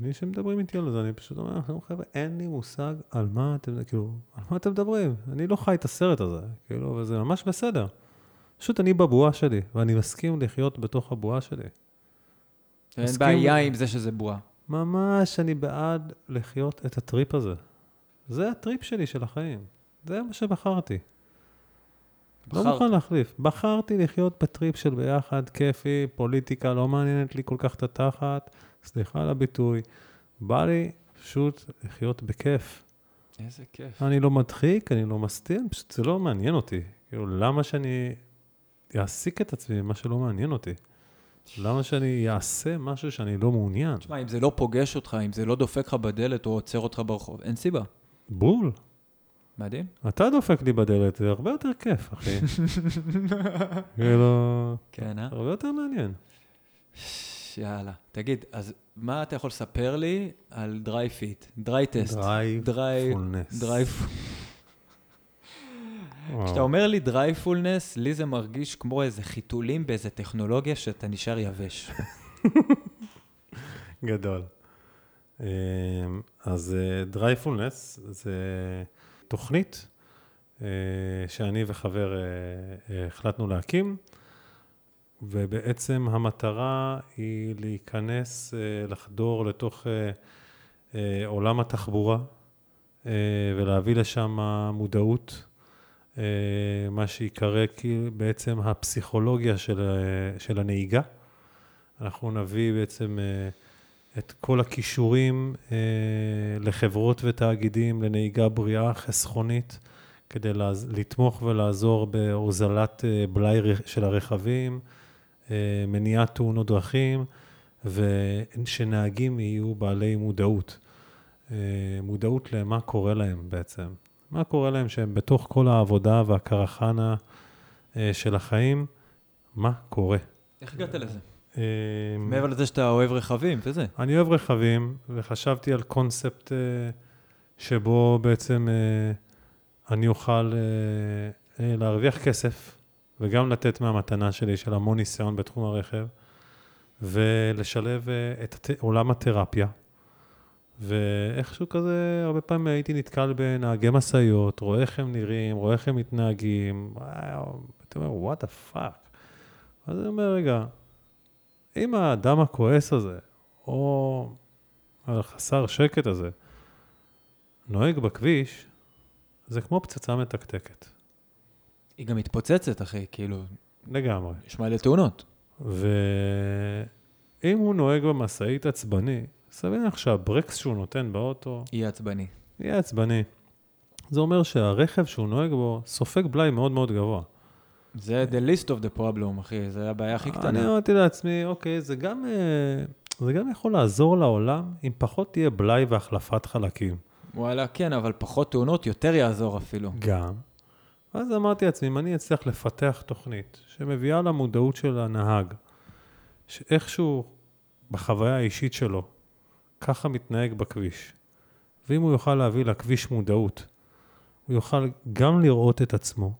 אני, שמדברים איתי על זה, אני פשוט אומר לכם, חבר'ה, אין לי מושג על מה אתם, כאילו, על מה אתם מדברים. אני לא חי את הסרט הזה, כאילו, וזה ממש בסדר. פשוט אני בבועה שלי, ואני מסכים לחיות בתוך הבועה שלי. אין. בעיה עם זה שזה בועה. ממש, אני בעד לחיות את הטריפ הזה. זה הטריפ שלי של החיים. זה מה שבחרתי. לא בחרת. מוכן להחליף. בחרתי לחיות בטריפ של ביחד, כיפי, פוליטיקה, לא מעניינת לי כל כך את התחת, סליחה על הביטוי. בא לי פשוט לחיות בכיף. איזה כיף. אני לא מדחיק, אני לא מסתיר, פשוט זה לא מעניין אותי. כאילו, למה שאני אעסיק את עצמי במה שלא מעניין אותי? למה שאני אעשה משהו שאני לא מעוניין? תשמע, אם זה לא פוגש אותך, אם זה לא דופק לך בדלת או עוצר אותך ברחוב, אין סיבה. בול. מדהים. אתה דופק לי בדלת, זה הרבה יותר כיף, אחי. כאילו, כן, אה? הרבה יותר מעניין. יאללה. תגיד, אז מה אתה יכול לספר לי על dry fit? Dry test. Drive dri... fulness. Dri... כשאתה אומר לי דרייפולנס, לי זה מרגיש כמו איזה חיתולים באיזה טכנולוגיה שאתה נשאר יבש. גדול. אמ, אז דרייפולנס זה תוכנית אה, שאני וחבר אה, אה, החלטנו להקים, ובעצם המטרה היא להיכנס, אה, לחדור לתוך אה, אה, עולם התחבורה, אה, ולהביא לשם מודעות, אה, מה שיקרא בעצם הפסיכולוגיה של, אה, של הנהיגה. אנחנו נביא בעצם אה, את כל הכישורים אה, לחברות ותאגידים לנהיגה בריאה, חסכונית, כדי לעז- לתמוך ולעזור בהוזלת אה, בלאי של הרכבים, אה, מניעת תאונות דרכים, ושנהגים יהיו בעלי מודעות. אה, מודעות למה קורה להם בעצם. מה קורה להם שהם בתוך כל העבודה והקרחנה אה, של החיים, מה קורה. איך הגעת לזה? אה, מעבר לזה שאתה אוהב רכבים וזה. אני אוהב רכבים, וחשבתי על קונספט אה, שבו בעצם אה, אני אוכל אה, להרוויח כסף, וגם לתת מהמתנה שלי של המון ניסיון בתחום הרכב, ולשלב את עולם התרפיה. ואיכשהו כזה, הרבה פעמים הייתי נתקל בנהגי משאיות, רואה איך הם נראים, רואה איך הם מתנהגים, וואו, הייתי אומר, what the fuck. אז אני אומר, רגע, אם האדם הכועס הזה, או החסר שקט הזה, נוהג בכביש, זה כמו פצצה מתקתקת, היא גם מתפוצצת, אחי, כאילו, לגמרי. יש מלא תאונות. ואם הוא נוהג במשאית עצבני, סביר לך שהברקס שהוא נותן באוטו יהיה עצבני. יהיה עצבני. זה אומר שהרכב שהוא נוהג בו סופג בלאי מאוד מאוד גבוה. זה the least of the problem, אחי, זה הבעיה הכי אני קטנה. אמרתי לעצמי, אוקיי, זה גם, אה, זה גם יכול לעזור לעולם אם פחות תהיה בלאי והחלפת חלקים. וואלה, כן, אבל פחות תאונות יותר יעזור אפילו. גם. ואז אמרתי לעצמי, אם אני אצליח לפתח תוכנית שמביאה למודעות של הנהג, שאיכשהו בחוויה האישית שלו, ככה מתנהג בכביש, ואם הוא יוכל להביא לכביש מודעות, הוא יוכל גם לראות את עצמו,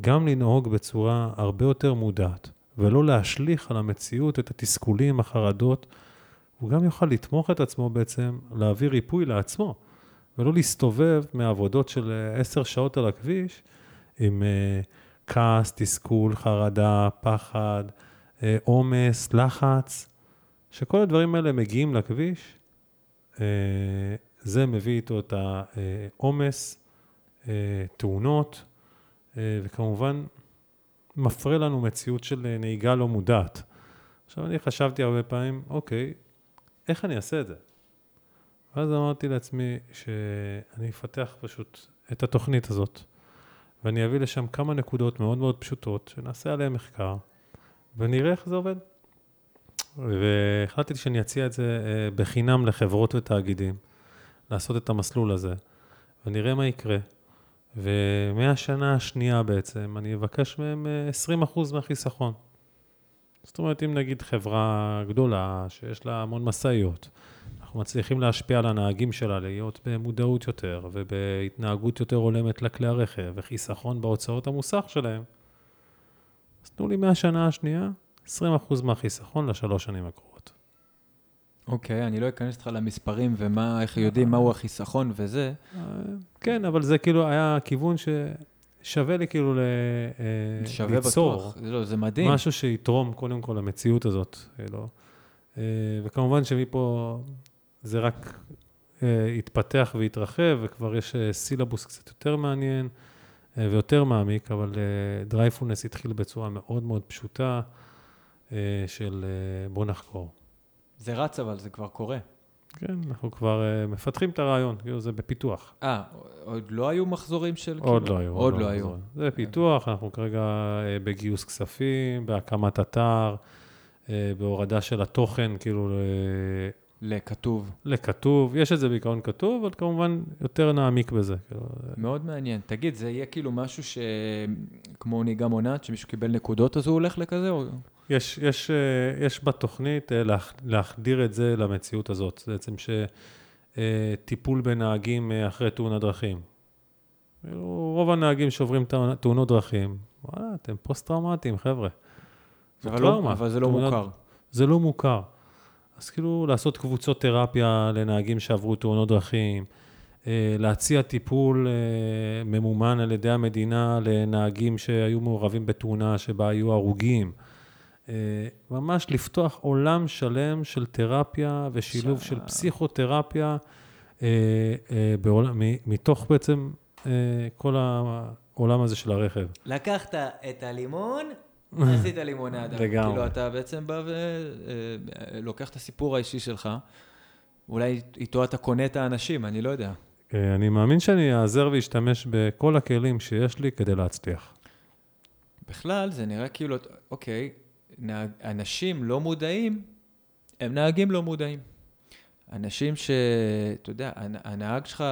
גם לנהוג בצורה הרבה יותר מודעת, ולא להשליך על המציאות את התסכולים, החרדות, הוא גם יוכל לתמוך את עצמו בעצם, להביא ריפוי לעצמו. ולא להסתובב מעבודות של עשר שעות על הכביש עם אה, כעס, תסכול, חרדה, פחד, אה, עומס, לחץ, שכל הדברים האלה מגיעים לכביש, אה, זה מביא איתו את העומס, אה, תאונות, וכמובן מפרה לנו מציאות של אה, נהיגה לא מודעת. עכשיו, אני חשבתי הרבה פעמים, אוקיי, איך אני אעשה את זה? ואז אמרתי לעצמי שאני אפתח פשוט את התוכנית הזאת, ואני אביא לשם כמה נקודות מאוד מאוד פשוטות, שנעשה עליהן מחקר, ונראה איך זה עובד. והחלטתי שאני אציע את זה אה, בחינם לחברות ותאגידים, לעשות את המסלול הזה, ונראה מה יקרה. ומהשנה השנייה בעצם, אני אבקש מהם אה, 20% מהחיסכון. זאת אומרת, אם נגיד חברה גדולה, שיש לה המון משאיות, אנחנו מצליחים להשפיע על הנהגים שלה להיות במודעות יותר ובהתנהגות יותר הולמת לכלי הרכב וחיסכון בהוצאות המוסך שלהם. אז תנו לי מהשנה השנייה 20% מהחיסכון לשלוש שנים הקרובות. אוקיי, אני לא אכנס איתך למספרים ומה, איך יודעים מהו החיסכון וזה. אה, כן, אבל זה כאילו היה כיוון ששווה לי כאילו ל... אה, שווה ליצור בטוח. לא, זה מדהים. משהו שיתרום קודם כל למציאות הזאת. אה, וכמובן שמפה זה רק יתפתח ויתרחב, וכבר יש סילבוס קצת יותר מעניין ויותר מעמיק, אבל דרייפולנס התחיל בצורה מאוד מאוד פשוטה של בוא נחקור. זה רץ אבל, זה כבר קורה. כן, אנחנו כבר אה, מפתחים את הרעיון, כאילו זה בפיתוח. אה, עוד לא היו מחזורים של... עוד כאילו- לא היו. עוד לא היו. זה פיתוח, אנחנו כרגע אה, בגיוס כספים, בהקמת אתר, אה, בהורדה של התוכן, כאילו, ל- לכתוב. לכתוב. יש את זה בעיקרון כתוב, אבל כמובן יותר נעמיק בזה. כאילו, מאוד מעניין. תגיד, זה יהיה כאילו משהו ש... כמו נהיגה מונעת, שמישהו קיבל נקודות אז הוא הולך לכזה? או... יש, יש, אה, יש בתוכנית אה, להח- להחדיר את זה למציאות הזאת. בעצם שטיפול בנהגים אה, אחרי תאונת דרכים. כאילו, רוב הנהגים שעוברים תאונ- תאונות דרכים, וואלה, אתם פוסט-טראומטיים, חבר'ה. זו אבל, לא. אבל זה לא תאונת- מוכר. זה לא מוכר. אז כאילו לעשות קבוצות תרפיה לנהגים שעברו תאונות דרכים, להציע טיפול ממומן על ידי המדינה לנהגים שהיו מעורבים בתאונה שבה היו הרוגים, ממש לפתוח עולם שלם של תרפיה ושילוב ש- של פסיכותרפיה, אה, אה, בעולם, מתוך בעצם אה, כל העולם הזה של הרכב. לקחת את הלימון, עשית לימונדה. לגמרי. כאילו, אתה בעצם בא ולוקח את הסיפור האישי שלך, אולי איתו אתה קונה את האנשים, אני לא יודע. אה, אני מאמין שאני אעזר ואשתמש בכל הכלים שיש לי כדי להצליח. בכלל, זה נראה כאילו, אוקיי, אנשים לא מודעים, הם נהגים לא מודעים. אנשים ש... אתה יודע, הנ- הנהג שלך,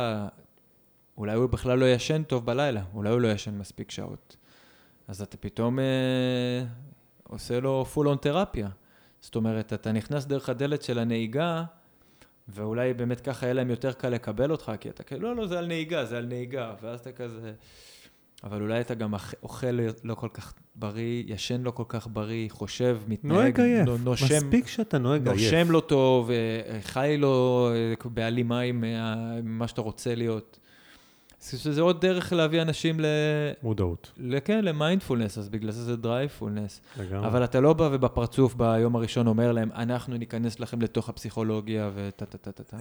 אולי הוא בכלל לא ישן טוב בלילה, אולי הוא לא ישן מספיק שעות. אז אתה פתאום אה, עושה לו פול און תרפיה. זאת אומרת, אתה נכנס דרך הדלת של הנהיגה, ואולי באמת ככה יהיה להם יותר קל לקבל אותך, כי אתה כאילו, לא, לא, זה על נהיגה, זה על נהיגה, ואז אתה כזה... אבל אולי אתה גם אוכל לא כל כך בריא, ישן לא כל כך בריא, חושב, מתנהג, נוהג עייף. נו- נושם, מספיק שאתה נוהג עייף. נושם לא טוב, אה, חי לא אה, בהלימה עם אה, מה שאתה רוצה להיות. אז שזה עוד דרך להביא אנשים ל... מודעות, כן, למיינדפולנס, אז בגלל זה זה דרייפולנס. לגמרי. אבל אתה לא בא ובפרצוף ביום הראשון אומר להם, אנחנו ניכנס לכם לתוך הפסיכולוגיה וטה טה טה טה טה.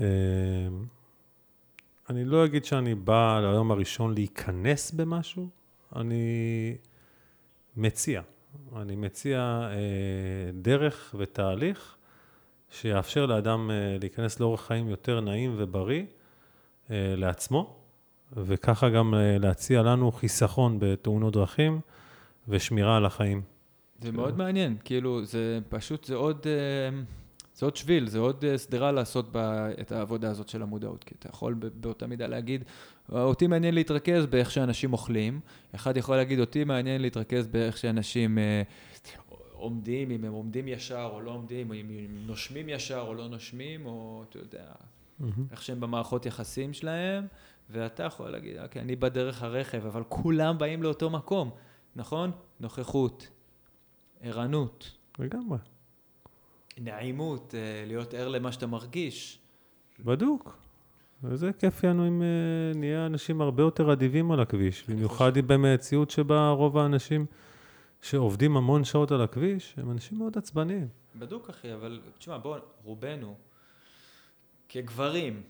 אני לא אגיד שאני בא ליום הראשון להיכנס במשהו, אני מציע. אני מציע אה, דרך ותהליך שיאפשר לאדם אה, להיכנס לאורח חיים יותר נעים ובריא אה, לעצמו, וככה גם אה, להציע לנו חיסכון בתאונות דרכים ושמירה על החיים. זה מאוד מעניין, כאילו, זה פשוט, זה עוד, אה, זה עוד שביל, זה עוד אה, שדרה לעשות בה את העבודה הזאת של המודעות, כי אתה יכול באותה מידה להגיד, אותי מעניין להתרכז באיך שאנשים אוכלים, אחד יכול להגיד, אותי מעניין להתרכז באיך שאנשים אה, עומדים, אם הם עומדים ישר או לא עומדים, או אם הם נושמים ישר או לא נושמים, או אתה יודע, איך שהם במערכות יחסים שלהם, ואתה יכול להגיד, אוקיי, אני בדרך הרכב, אבל כולם באים לאותו מקום, נכון? נוכחות, ערנות, לגמרי, נעימות, אה, להיות ער למה שאתה מרגיש. בדוק. וזה כיף לנו אם אה, נהיה אנשים הרבה יותר אדיבים על הכביש, במיוחד במציאות שבה רוב האנשים שעובדים המון שעות על הכביש, הם אנשים מאוד עצבניים. בדוק, אחי, אבל תשמע, בוא, רובנו, כגברים,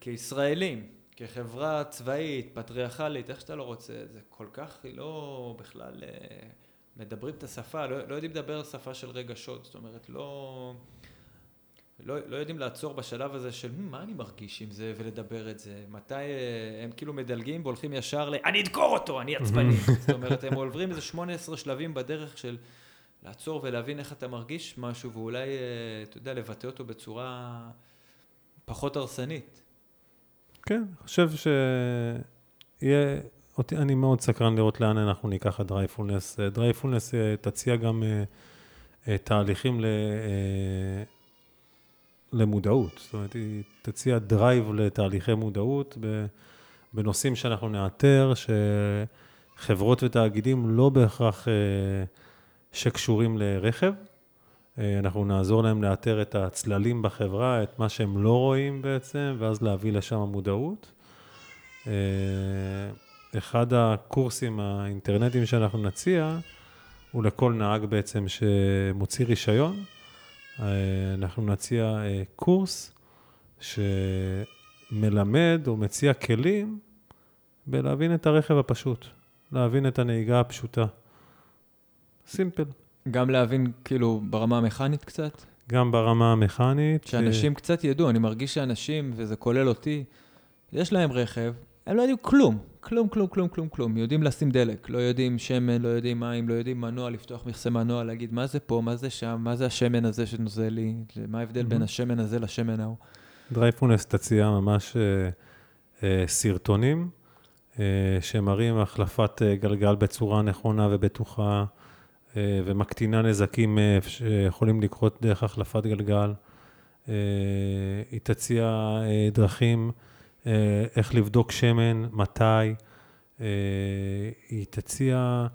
כישראלים, כחברה צבאית, פטריארכלית, איך שאתה לא רוצה, זה כל כך לא בכלל אה, מדברים את השפה, לא, לא יודעים לדבר שפה של רגשות, זאת אומרת, לא, לא, לא יודעים לעצור בשלב הזה של "מ, מה אני מרגיש עם זה ולדבר את זה, מתי אה, הם כאילו מדלגים והולכים ישר ל... אני אדקור אותו, אני עצבני. זאת אומרת, הם עוברים איזה 18 שלבים בדרך של לעצור ולהבין איך אתה מרגיש משהו, ואולי, אה, אתה יודע, לבטא אותו בצורה פחות הרסנית. כן, אני חושב שיהיה, אותי, אני מאוד סקרן לראות לאן אנחנו ניקח את דרייפולנס. אה, דרייפולנס אה, תציע גם אה, תהליכים ל, למודעות. זאת אומרת, היא תציע drive לתהליכי מודעות בנושאים שאנחנו נאתר, שחברות ותאגידים לא בהכרח שקשורים לרכב. אנחנו נעזור להם לאתר את הצללים בחברה, את מה שהם לא רואים בעצם, ואז להביא לשם מודעות. אה, אחד הקורסים האינטרנטיים שאנחנו נציע, הוא לכל נהג בעצם שמוציא רישיון. אה, אנחנו נציע אה, קורס שמלמד או מציע כלים בלהבין את הרכב הפשוט, להבין את הנהיגה הפשוטה. סימפל. גם להבין, כאילו, ברמה המכנית קצת, גם ברמה המכנית. שאנשים קצת ידעו, אני מרגיש שאנשים, וזה כולל אותי, יש להם רכב, הם לא יודעים כלום, כלום, כלום, כלום, כלום, כלום. יודעים לשים דלק, לא יודעים שמן, לא יודעים מים, לא יודעים מנוע, לפתוח מכסה מנוע, להגיד מה זה פה, מה זה שם, מה זה השמן הזה שנוזל לי, מה ההבדל בין מהמם. השמן הזה לשמן ההוא. דרייפולנס תציע ממש אה, אה, סרטונים אה, שמראים החלפת אה, גלגל בצורה נכונה ובטוחה אה, ומקטינה נזקים אה, שיכולים לקרות דרך החלפת גלגל. אה, היא תציע אה, דרכים איך לבדוק שמן, מתי. אה, היא תציע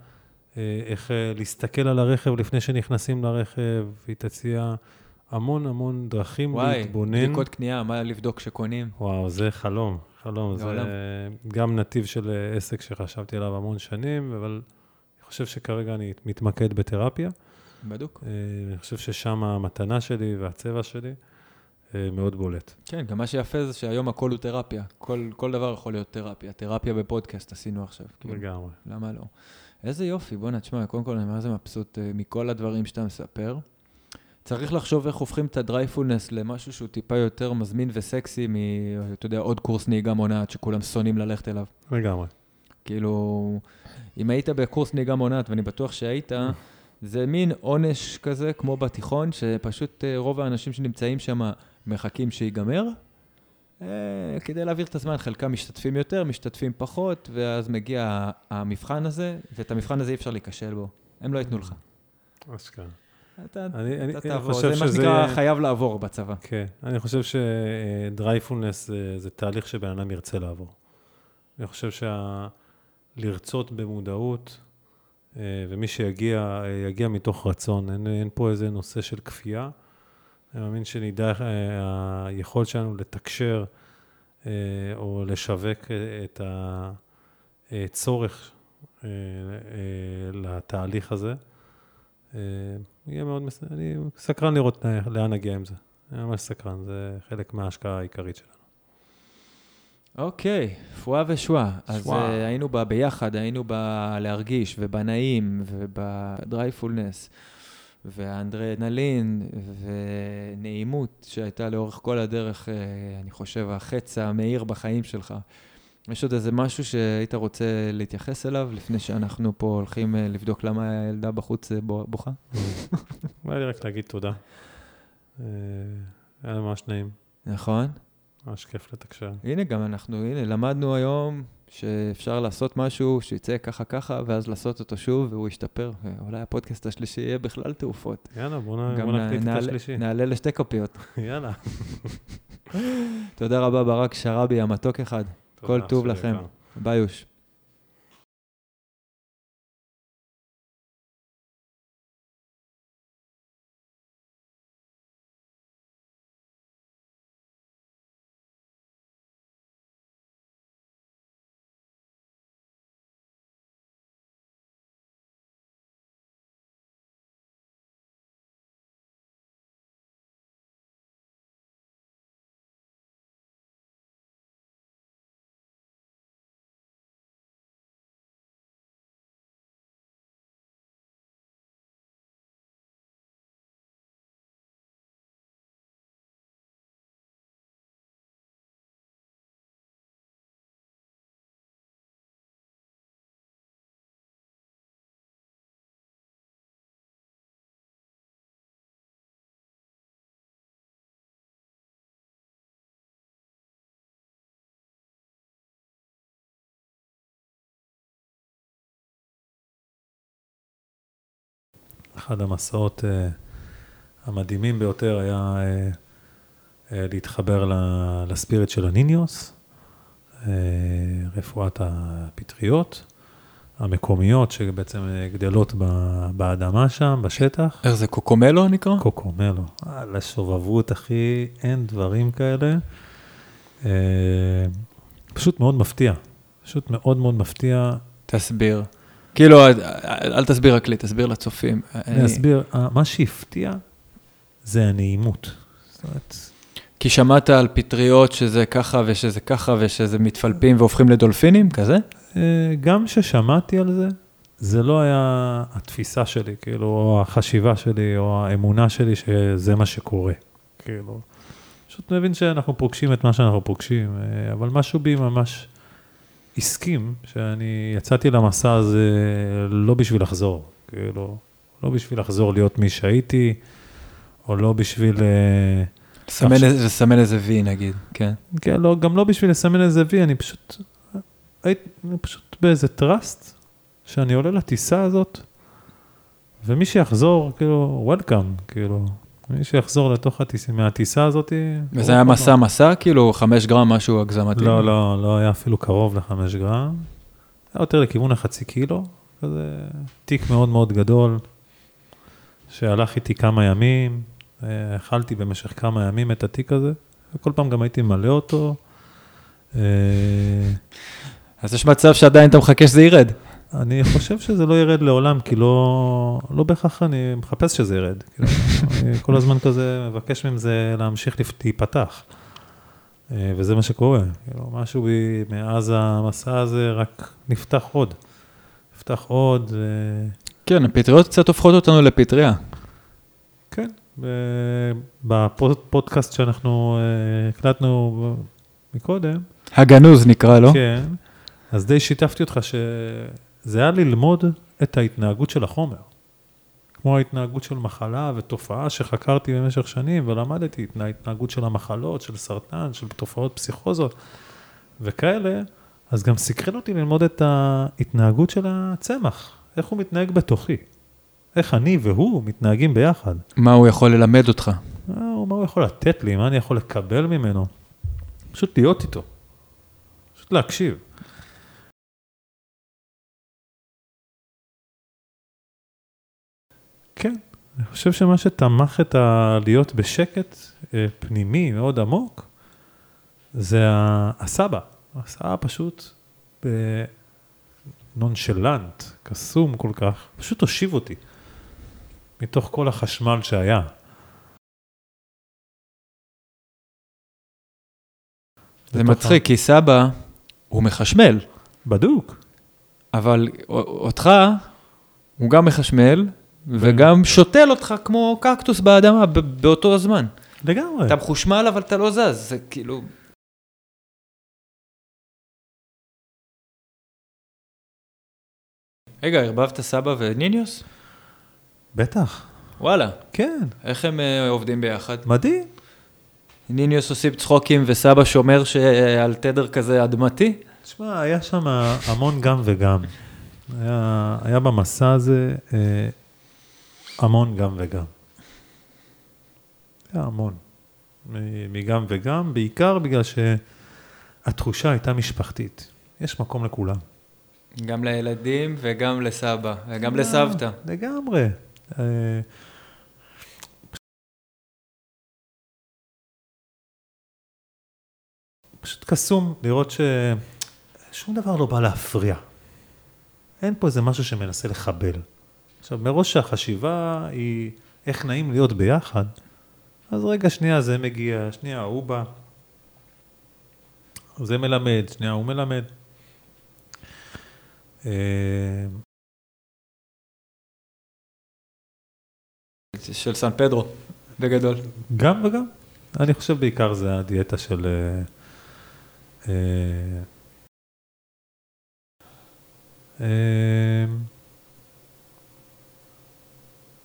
אה, איך אה, להסתכל על הרכב לפני שנכנסים לרכב. היא תציע המון המון דרכים וואי, להתבונן. בדיקות קנייה, מה לבדוק כשקונים. וואו, זה חלום, חלום. זה עולם. גם נתיב של אה, עסק שחשבתי עליו המון שנים, אבל אני חושב שכרגע אני מתמקד בתרפיה. בדוק. אה, אני חושב ששם המתנה שלי והצבע שלי אה, מאוד בולט. כן, גם מה שיפה זה שהיום הכל הוא תרפיה. כל, כל דבר יכול להיות תרפיה. תרפיה בפודקאסט עשינו עכשיו. כאילו, לגמרי. למה לא? איזה יופי, בוא'נה, תשמע, קודם כל אני מה זה מבסוט אה, מכל הדברים שאתה מספר. צריך לחשוב איך הופכים את הדרייפולנס למשהו שהוא טיפה יותר מזמין וסקסי מ... אתה יודע, עוד קורס נהיגה מונעת שכולם שונאים ללכת אליו. לגמרי. כאילו, אם היית בקורס נהיגה מונעת, ואני בטוח שהיית, זה מין עונש כזה, כמו בתיכון, שפשוט אה, רוב האנשים שנמצאים שם מחכים שיגמר. אה, כדי להעביר את הזמן, חלקם משתתפים יותר, משתתפים פחות, ואז מגיע המבחן הזה, ואת המבחן הזה אי אפשר להיכשל בו. הם לא ייתנו לך. אשכרה. אתה, אני, אני, אתה אני תעבור, חושב זה מה שזה... שנקרא חייב לעבור בצבא. כן, אני חושב שדרייפולנס זה, זה תהליך שבן אדם ירצה לעבור. אני חושב שלרצות במודעות, אה, ומי שיגיע, אה, יגיע מתוך רצון. אין, אין פה איזה נושא של כפייה. אני מאמין שנדע, אה, היכולת שלנו לתקשר אה, או לשווק אה, את הצורך אה, אה, לתהליך הזה. אה, יהיה מאוד, מס... אני סקרן לראות אה, לאן נגיע עם זה. אני ממש סקרן, זה חלק מההשקעה העיקרית שלנו. אוקיי, פואה ושואה. אז uh, היינו בה ביחד, היינו בלהרגיש, ובנעים, ובדרייפולנס, והאנדרנלין, ונעימות שהייתה לאורך כל הדרך, uh, אני חושב, החץ המאיר בחיים שלך. יש עוד איזה משהו שהיית רוצה להתייחס אליו, לפני שאנחנו פה הולכים uh, לבדוק למה הילדה בחוץ בו- בוכה? בא לי רק להגיד תודה. אה, היה ממש נעים, נכון? ממש כיף לתקשר. הנה, גם אנחנו, הנה, למדנו היום שאפשר לעשות משהו שיצא ככה ככה, ואז לעשות אותו שוב, והוא ישתפר. ואולי הפודקאסט השלישי יהיה בכלל תעופות. יאללה, בוא נ- גם בוא נקליט את השלישי. נעלה לשתי כפיות. יאללה. תודה רבה, ברק שרבי, המתוק אחד. כל טוב לכם. ביוש. אחד המסעות אה, המדהימים ביותר היה אה, אה, להתחבר לספיריט של הניניוס, רפואת הפטריות המקומיות שבעצם גדלות ב- באדמה שם, בשטח. איך זה, קוקומלו נקרא? קוקומלו. על השובבות, אחי, אין דברים כאלה. פשוט מאוד מפתיע. פשוט מאוד מאוד מפתיע. תסביר. כאילו, אל- תסביר רק לי, תסביר לצופים. אני אסביר, אה, מה שהפתיע זה הנעימות. זאת אומרת, כי שמעת על פטריות שזה ככה ושזה ככה ושזה מתפלפים והופכים לדולפינים, כזה? אה, גם כששמעתי על זה, זה לא היה התפיסה שלי, כאילו, או החשיבה שלי, או האמונה שלי שזה מה שקורה. כאילו, פשוט מבין שאנחנו פוגשים את מה שאנחנו פוגשים, אה, אבל משהו בי ממש הסכים שאני יצאתי למסע הזה לא בשביל לחזור, כאילו, לא בשביל לחזור להיות מי שהייתי, או לא בשביל... אה, לסמן איזה- לסמן איזה וי נגיד, כן. כן, לא, גם לא בשביל לסמן איזה וי, אני פשוט, הייתי פשוט באיזה טראסט, שאני עולה לטיסה הזאת, ומי שיחזור, כאילו, וולקאם, כאילו, מי שיחזור לתוך הטיסה, מהטיסה הזאת... וזה היה מסע מסע, כאילו חמש גרם משהו הגזמתי. לא, לא, לא היה אפילו קרוב לחמש גרם, היה יותר לכיוון החצי קילו, כזה תיק מאוד מאוד גדול, שהלך איתי כמה ימים, אה, אכלתי במשך כמה ימים את התיק הזה, וכל פעם גם הייתי ממלא אותו. אה, אז יש מצב שעדיין אתה מחכה שזה ירד. אני חושב שזה לא ירד לעולם, כי לא, לא בהכרח אני מחפש שזה ירד. כאילו, אני כל הזמן כזה מבקש מהם זה להמשיך להיפתח. אה, וזה מה שקורה. כאילו, משהו בי, מאז המסע הזה רק נפתח עוד. נפתח עוד, אה, כן, הפטריות קצת הופכות אותנו לפטריה. כן. בפודקאסט שאנחנו אה, הקלטנו מקודם, הגנוז נקרא לו. כן, אז די שיתפתי אותך שזה היה ללמוד את ההתנהגות של החומר. כמו ההתנהגות של מחלה ותופעה שחקרתי במשך שנים ולמדתי את ההתנהגות של המחלות, של סרטן, של תופעות פסיכוזות וכאלה, אז גם סקרן אותי ללמוד את ההתנהגות של הצמח, איך הוא מתנהג בתוכי, איך אני והוא מתנהגים ביחד. מה הוא יכול ללמד אותך? הוא מה הוא יכול לתת לי, מה אני יכול לקבל ממנו. פשוט להיות איתו, פשוט להקשיב. כן, אני חושב שמה שתמך את הלהיות בשקט אה, פנימי מאוד עמוק, זה ה- הסבא. הסבא פשוט נונשלנט, קסום כל כך, פשוט הושיב אותי מתוך כל החשמל שהיה. זה מצחיק, כי סבא הוא מחשמל, בדוק. אבל אותך הוא גם מחשמל וגם שותל אותך כמו קקטוס באדמה באותו הזמן. לגמרי. אתה מחושמל אבל אתה לא זז, זה כאילו... רגע, ערבבת סבא וניניוס? בטח. וואלה, כן, איך הם אה, עובדים ביחד? מדהים. ניניוס עושים צחוקים וסבא שומר שעל תדר כזה אדמתי? תשמע, היה שם המון גם וגם. היה, היה במסע הזה אה, המון גם וגם. היה המון. מגם וגם, בעיקר בגלל שהתחושה הייתה משפחתית. יש מקום לכולם. גם לילדים וגם לסבא, וגם אה, לסבתא. לגמרי. אה, פשוט קסום לראות ששום דבר לא בא להפריע. אין פה איזה משהו שמנסה לחבל. עכשיו, מראש שהחשיבה היא איך נעים להיות ביחד, אז רגע, שנייה, זה מגיע, שנייה, הוא בא. זה מלמד, שנייה, הוא מלמד. אה, של סן פדרו, בגדול. גם וגם. אני חושב בעיקר זה הדיאטה של... אה, אה, אה,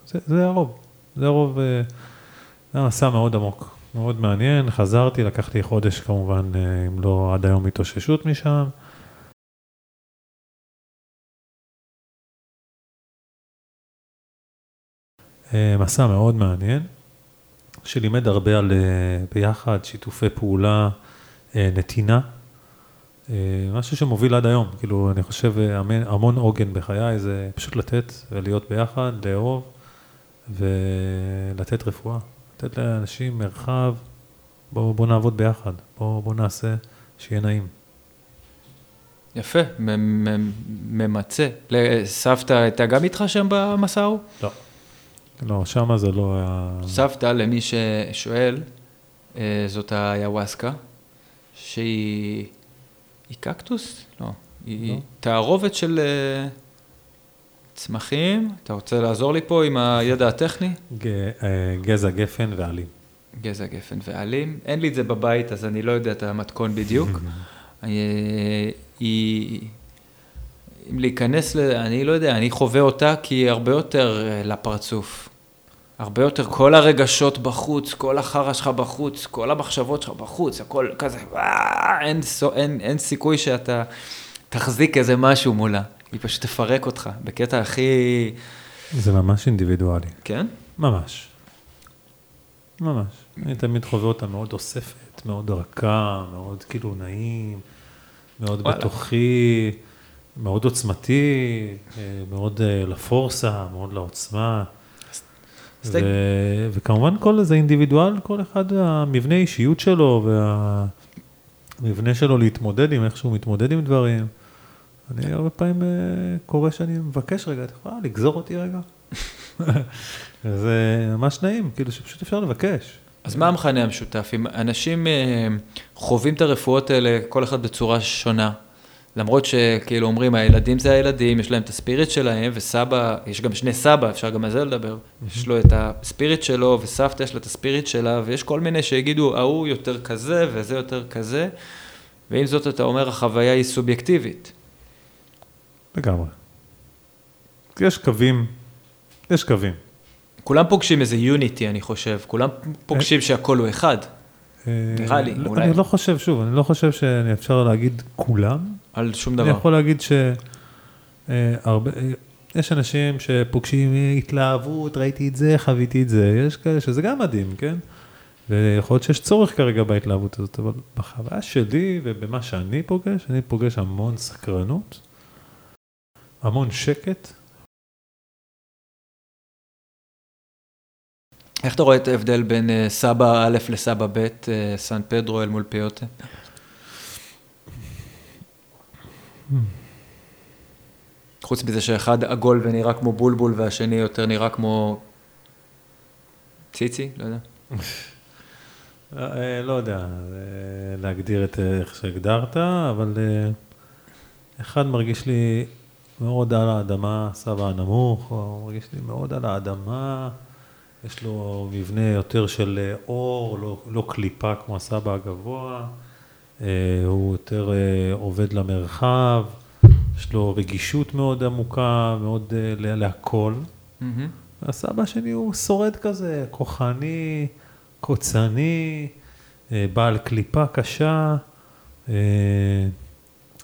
זה, זה הרוב. זה הרוב, אה, זה היה מסע מאוד עמוק, מאוד מעניין. חזרתי, לקח לי חודש כמובן, אה, אם לא עד היום התאוששות משם. אה, מסע מאוד מעניין, שלימד הרבה על ביחד, שיתופי פעולה, נתינה, משהו שמוביל עד היום, כאילו, אני חושב המון עוגן בחיי זה פשוט לתת ולהיות ביחד, לאהוב ולתת רפואה, לתת לאנשים מרחב, בואו בוא נעבוד ביחד, בואו בוא נעשה שיהיה נעים. יפה, ממצה. סבתא הייתה גם איתך שם במסע ההוא? לא. לא, שמה זה לא היה... סבתא, למי ששואל, אה, זאת האיוואסקה, שהיא... היא קקטוס? לא. היא לא. תערובת של אה, צמחים. אתה רוצה לעזור לי פה עם הידע הטכני? ג- אה, גזע גפן ועלים. גזע גפן ועלים. אין לי את זה בבית, אז אני לא יודע את המתכון בדיוק. אה, היא... אם להיכנס ל... אני לא יודע, אני חווה אותה כי היא הרבה יותר אה, לפרצוף. הרבה יותר, כל הרגשות בחוץ, כל החרא שלך בחוץ, כל המחשבות שלך בחוץ, הכל כזה, אין, אין, אין סיכוי שאתה תחזיק איזה משהו מולה. היא פשוט תפרק אותך, בקטע הכי... זה ממש אינדיבידואלי. כן? ממש. ממש. אני תמיד חווה אותה מאוד אוספת, מאוד רכה, מאוד כאילו נעים, מאוד וואלה. בתוכי, מאוד עוצמתי, אה, מאוד אה, לפורסה, מאוד לעוצמה. ו... וכמובן כל זה אינדיבידואל, כל אחד המבנה אישיות שלו והמבנה שלו להתמודד עם איך שהוא מתמודד עם דברים. אני הרבה פעמים אה, קורה שאני מבקש רגע, את יכולה לגזור אותי רגע? זה ממש נעים, כאילו שפשוט אפשר לבקש. אז מה המכנה המשותף? אם אנשים אה, חווים את הרפואות האלה, כל אחד בצורה שונה, למרות שכאילו אומרים, הילדים זה הילדים, יש להם את הספיריט שלהם, וסבא, יש גם שני סבא, אפשר גם על זה לדבר, יש לו את הספיריט שלו, וסבתא יש לה את הספיריט שלה, ויש כל מיני שיגידו, ההוא יותר כזה, וזה יותר כזה, ועם זאת אתה אומר, החוויה היא סובייקטיבית. לגמרי. יש קווים, יש קווים. כולם פוגשים איזה יוניטי, אני חושב, כולם פוגשים שהכל הוא אחד, נראה לי, אה, אולי. אני לא חושב, שוב, אני לא חושב שאפשר להגיד כולם. על שום אני דבר. יכול להגיד שהרבה, יש אנשים שפוגשים התלהבות, ראיתי את זה, חוויתי את זה, יש כאלה שזה גם מדהים, כן? ויכול להיות שיש צורך כרגע בהתלהבות הזאת, אבל בחוויה שלי ובמה שאני פוגש, אני פוגש המון סקרנות, המון שקט. איך אתה רואה את ההבדל בין אה, סבא א' לסבא ב', אה, סן פדרו אל מול פיוטה? חוץ מזה שאחד עגול ונראה כמו בולבול והשני יותר נראה כמו ציצי, לא יודע. אה, לא יודע להגדיר את איך שהגדרת, אבל אחד מרגיש לי מאוד על האדמה, סבא הנמוך, הוא מרגיש לי מאוד על האדמה, יש לו מבנה יותר של אה, אור, לא, לא קליפה כמו הסבא הגבוה, אה, הוא יותר אה, עובד למרחב, יש לו רגישות מאוד עמוקה, מאוד לה- להכל. מהמם. הסבא שלי הוא שורד כזה, כוחני, קוצני, בעל קליפה קשה.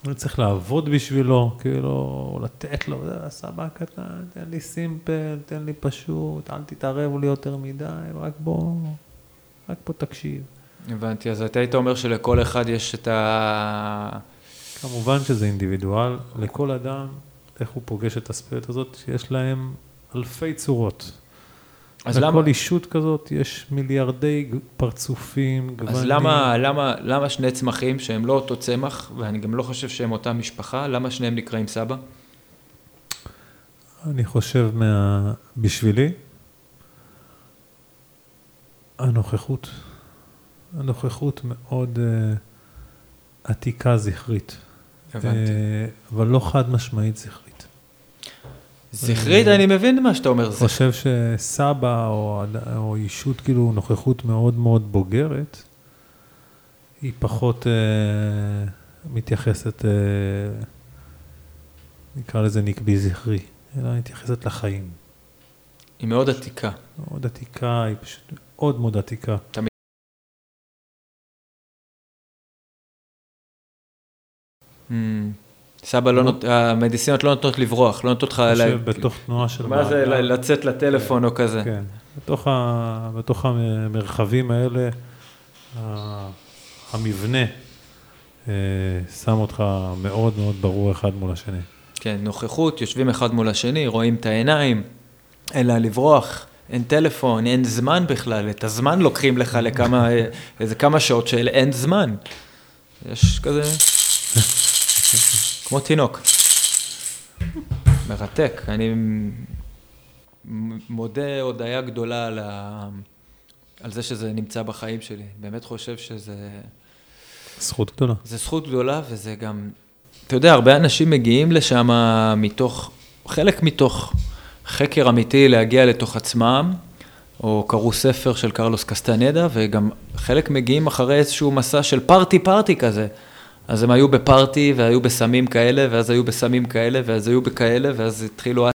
אה, אני צריך לעבוד בשבילו, כאילו, לתת לו, זה הסבא הקטן, תן לי סימפל, תן לי פשוט, אל תתערב לי יותר מדי, רק בוא, רק בוא תקשיב. הבנתי, אז אתה היית אומר שלכל אחד יש את ה... כמובן שזה אינדיבידואל, לכל אדם, איך הוא פוגש את הספירט הזאת, שיש להם אלפי צורות. אז לכל למה, אישות כזאת יש מיליארדי פרצופים, גוונים. אז למה, למה, למה שני צמחים שהם לא אותו צמח, ואני גם לא חושב שהם אותה משפחה, למה שניהם נקראים סבא? אני חושב מה... בשבילי, הנוכחות. הנוכחות מאוד uh, עתיקה זכרית. הבנתי. אה, אבל לא חד משמעית זכרית. זכרית, אני מבין מה שאתה אומר. אני זה- חושב שסבא או, או אישות, כאילו, נוכחות מאוד מאוד בוגרת, היא פחות אה, מתייחסת, אה, נקרא לזה נקבי זכרי, אלא מתייחסת לחיים. היא מאוד עתיקה. מאוד עתיקה, היא פשוט מאוד מאוד עתיקה. Mm. סבא לא נות... המדיסינות לא נותנות לברוח, לא נותנות לך... לה- יושב בתוך תנועה של... מה זה לצאת לטלפון או כזה? כן, בתוך, ה, בתוך המרחבים האלה, המבנה אה, שם אותך מאוד מאוד ברור אחד מול השני. כן, נוכחות, יושבים אחד מול השני, רואים את העיניים, אין לאן לברוח, אין טלפון, אין זמן בכלל, את הזמן לוקחים לך לכמה, איזה כמה שעות של אין זמן. יש כזה, כמו תינוק. מרתק, אני מודה הודיה גדולה על, ה... על זה שזה נמצא בחיים שלי. באמת חושב שזה... זכות גדולה. זה זכות גדולה וזה גם, אתה יודע, הרבה אנשים מגיעים לשם מתוך, חלק מתוך חקר אמיתי להגיע לתוך עצמם, או קראו ספר של קרלוס קסטנדה, וגם חלק מגיעים אחרי איזשהו מסע של פארטי פארטי כזה. אז הם היו בפארטי, והיו בסמים כאלה, ואז היו בסמים כאלה, ואז היו בכאלה, ואז התחילו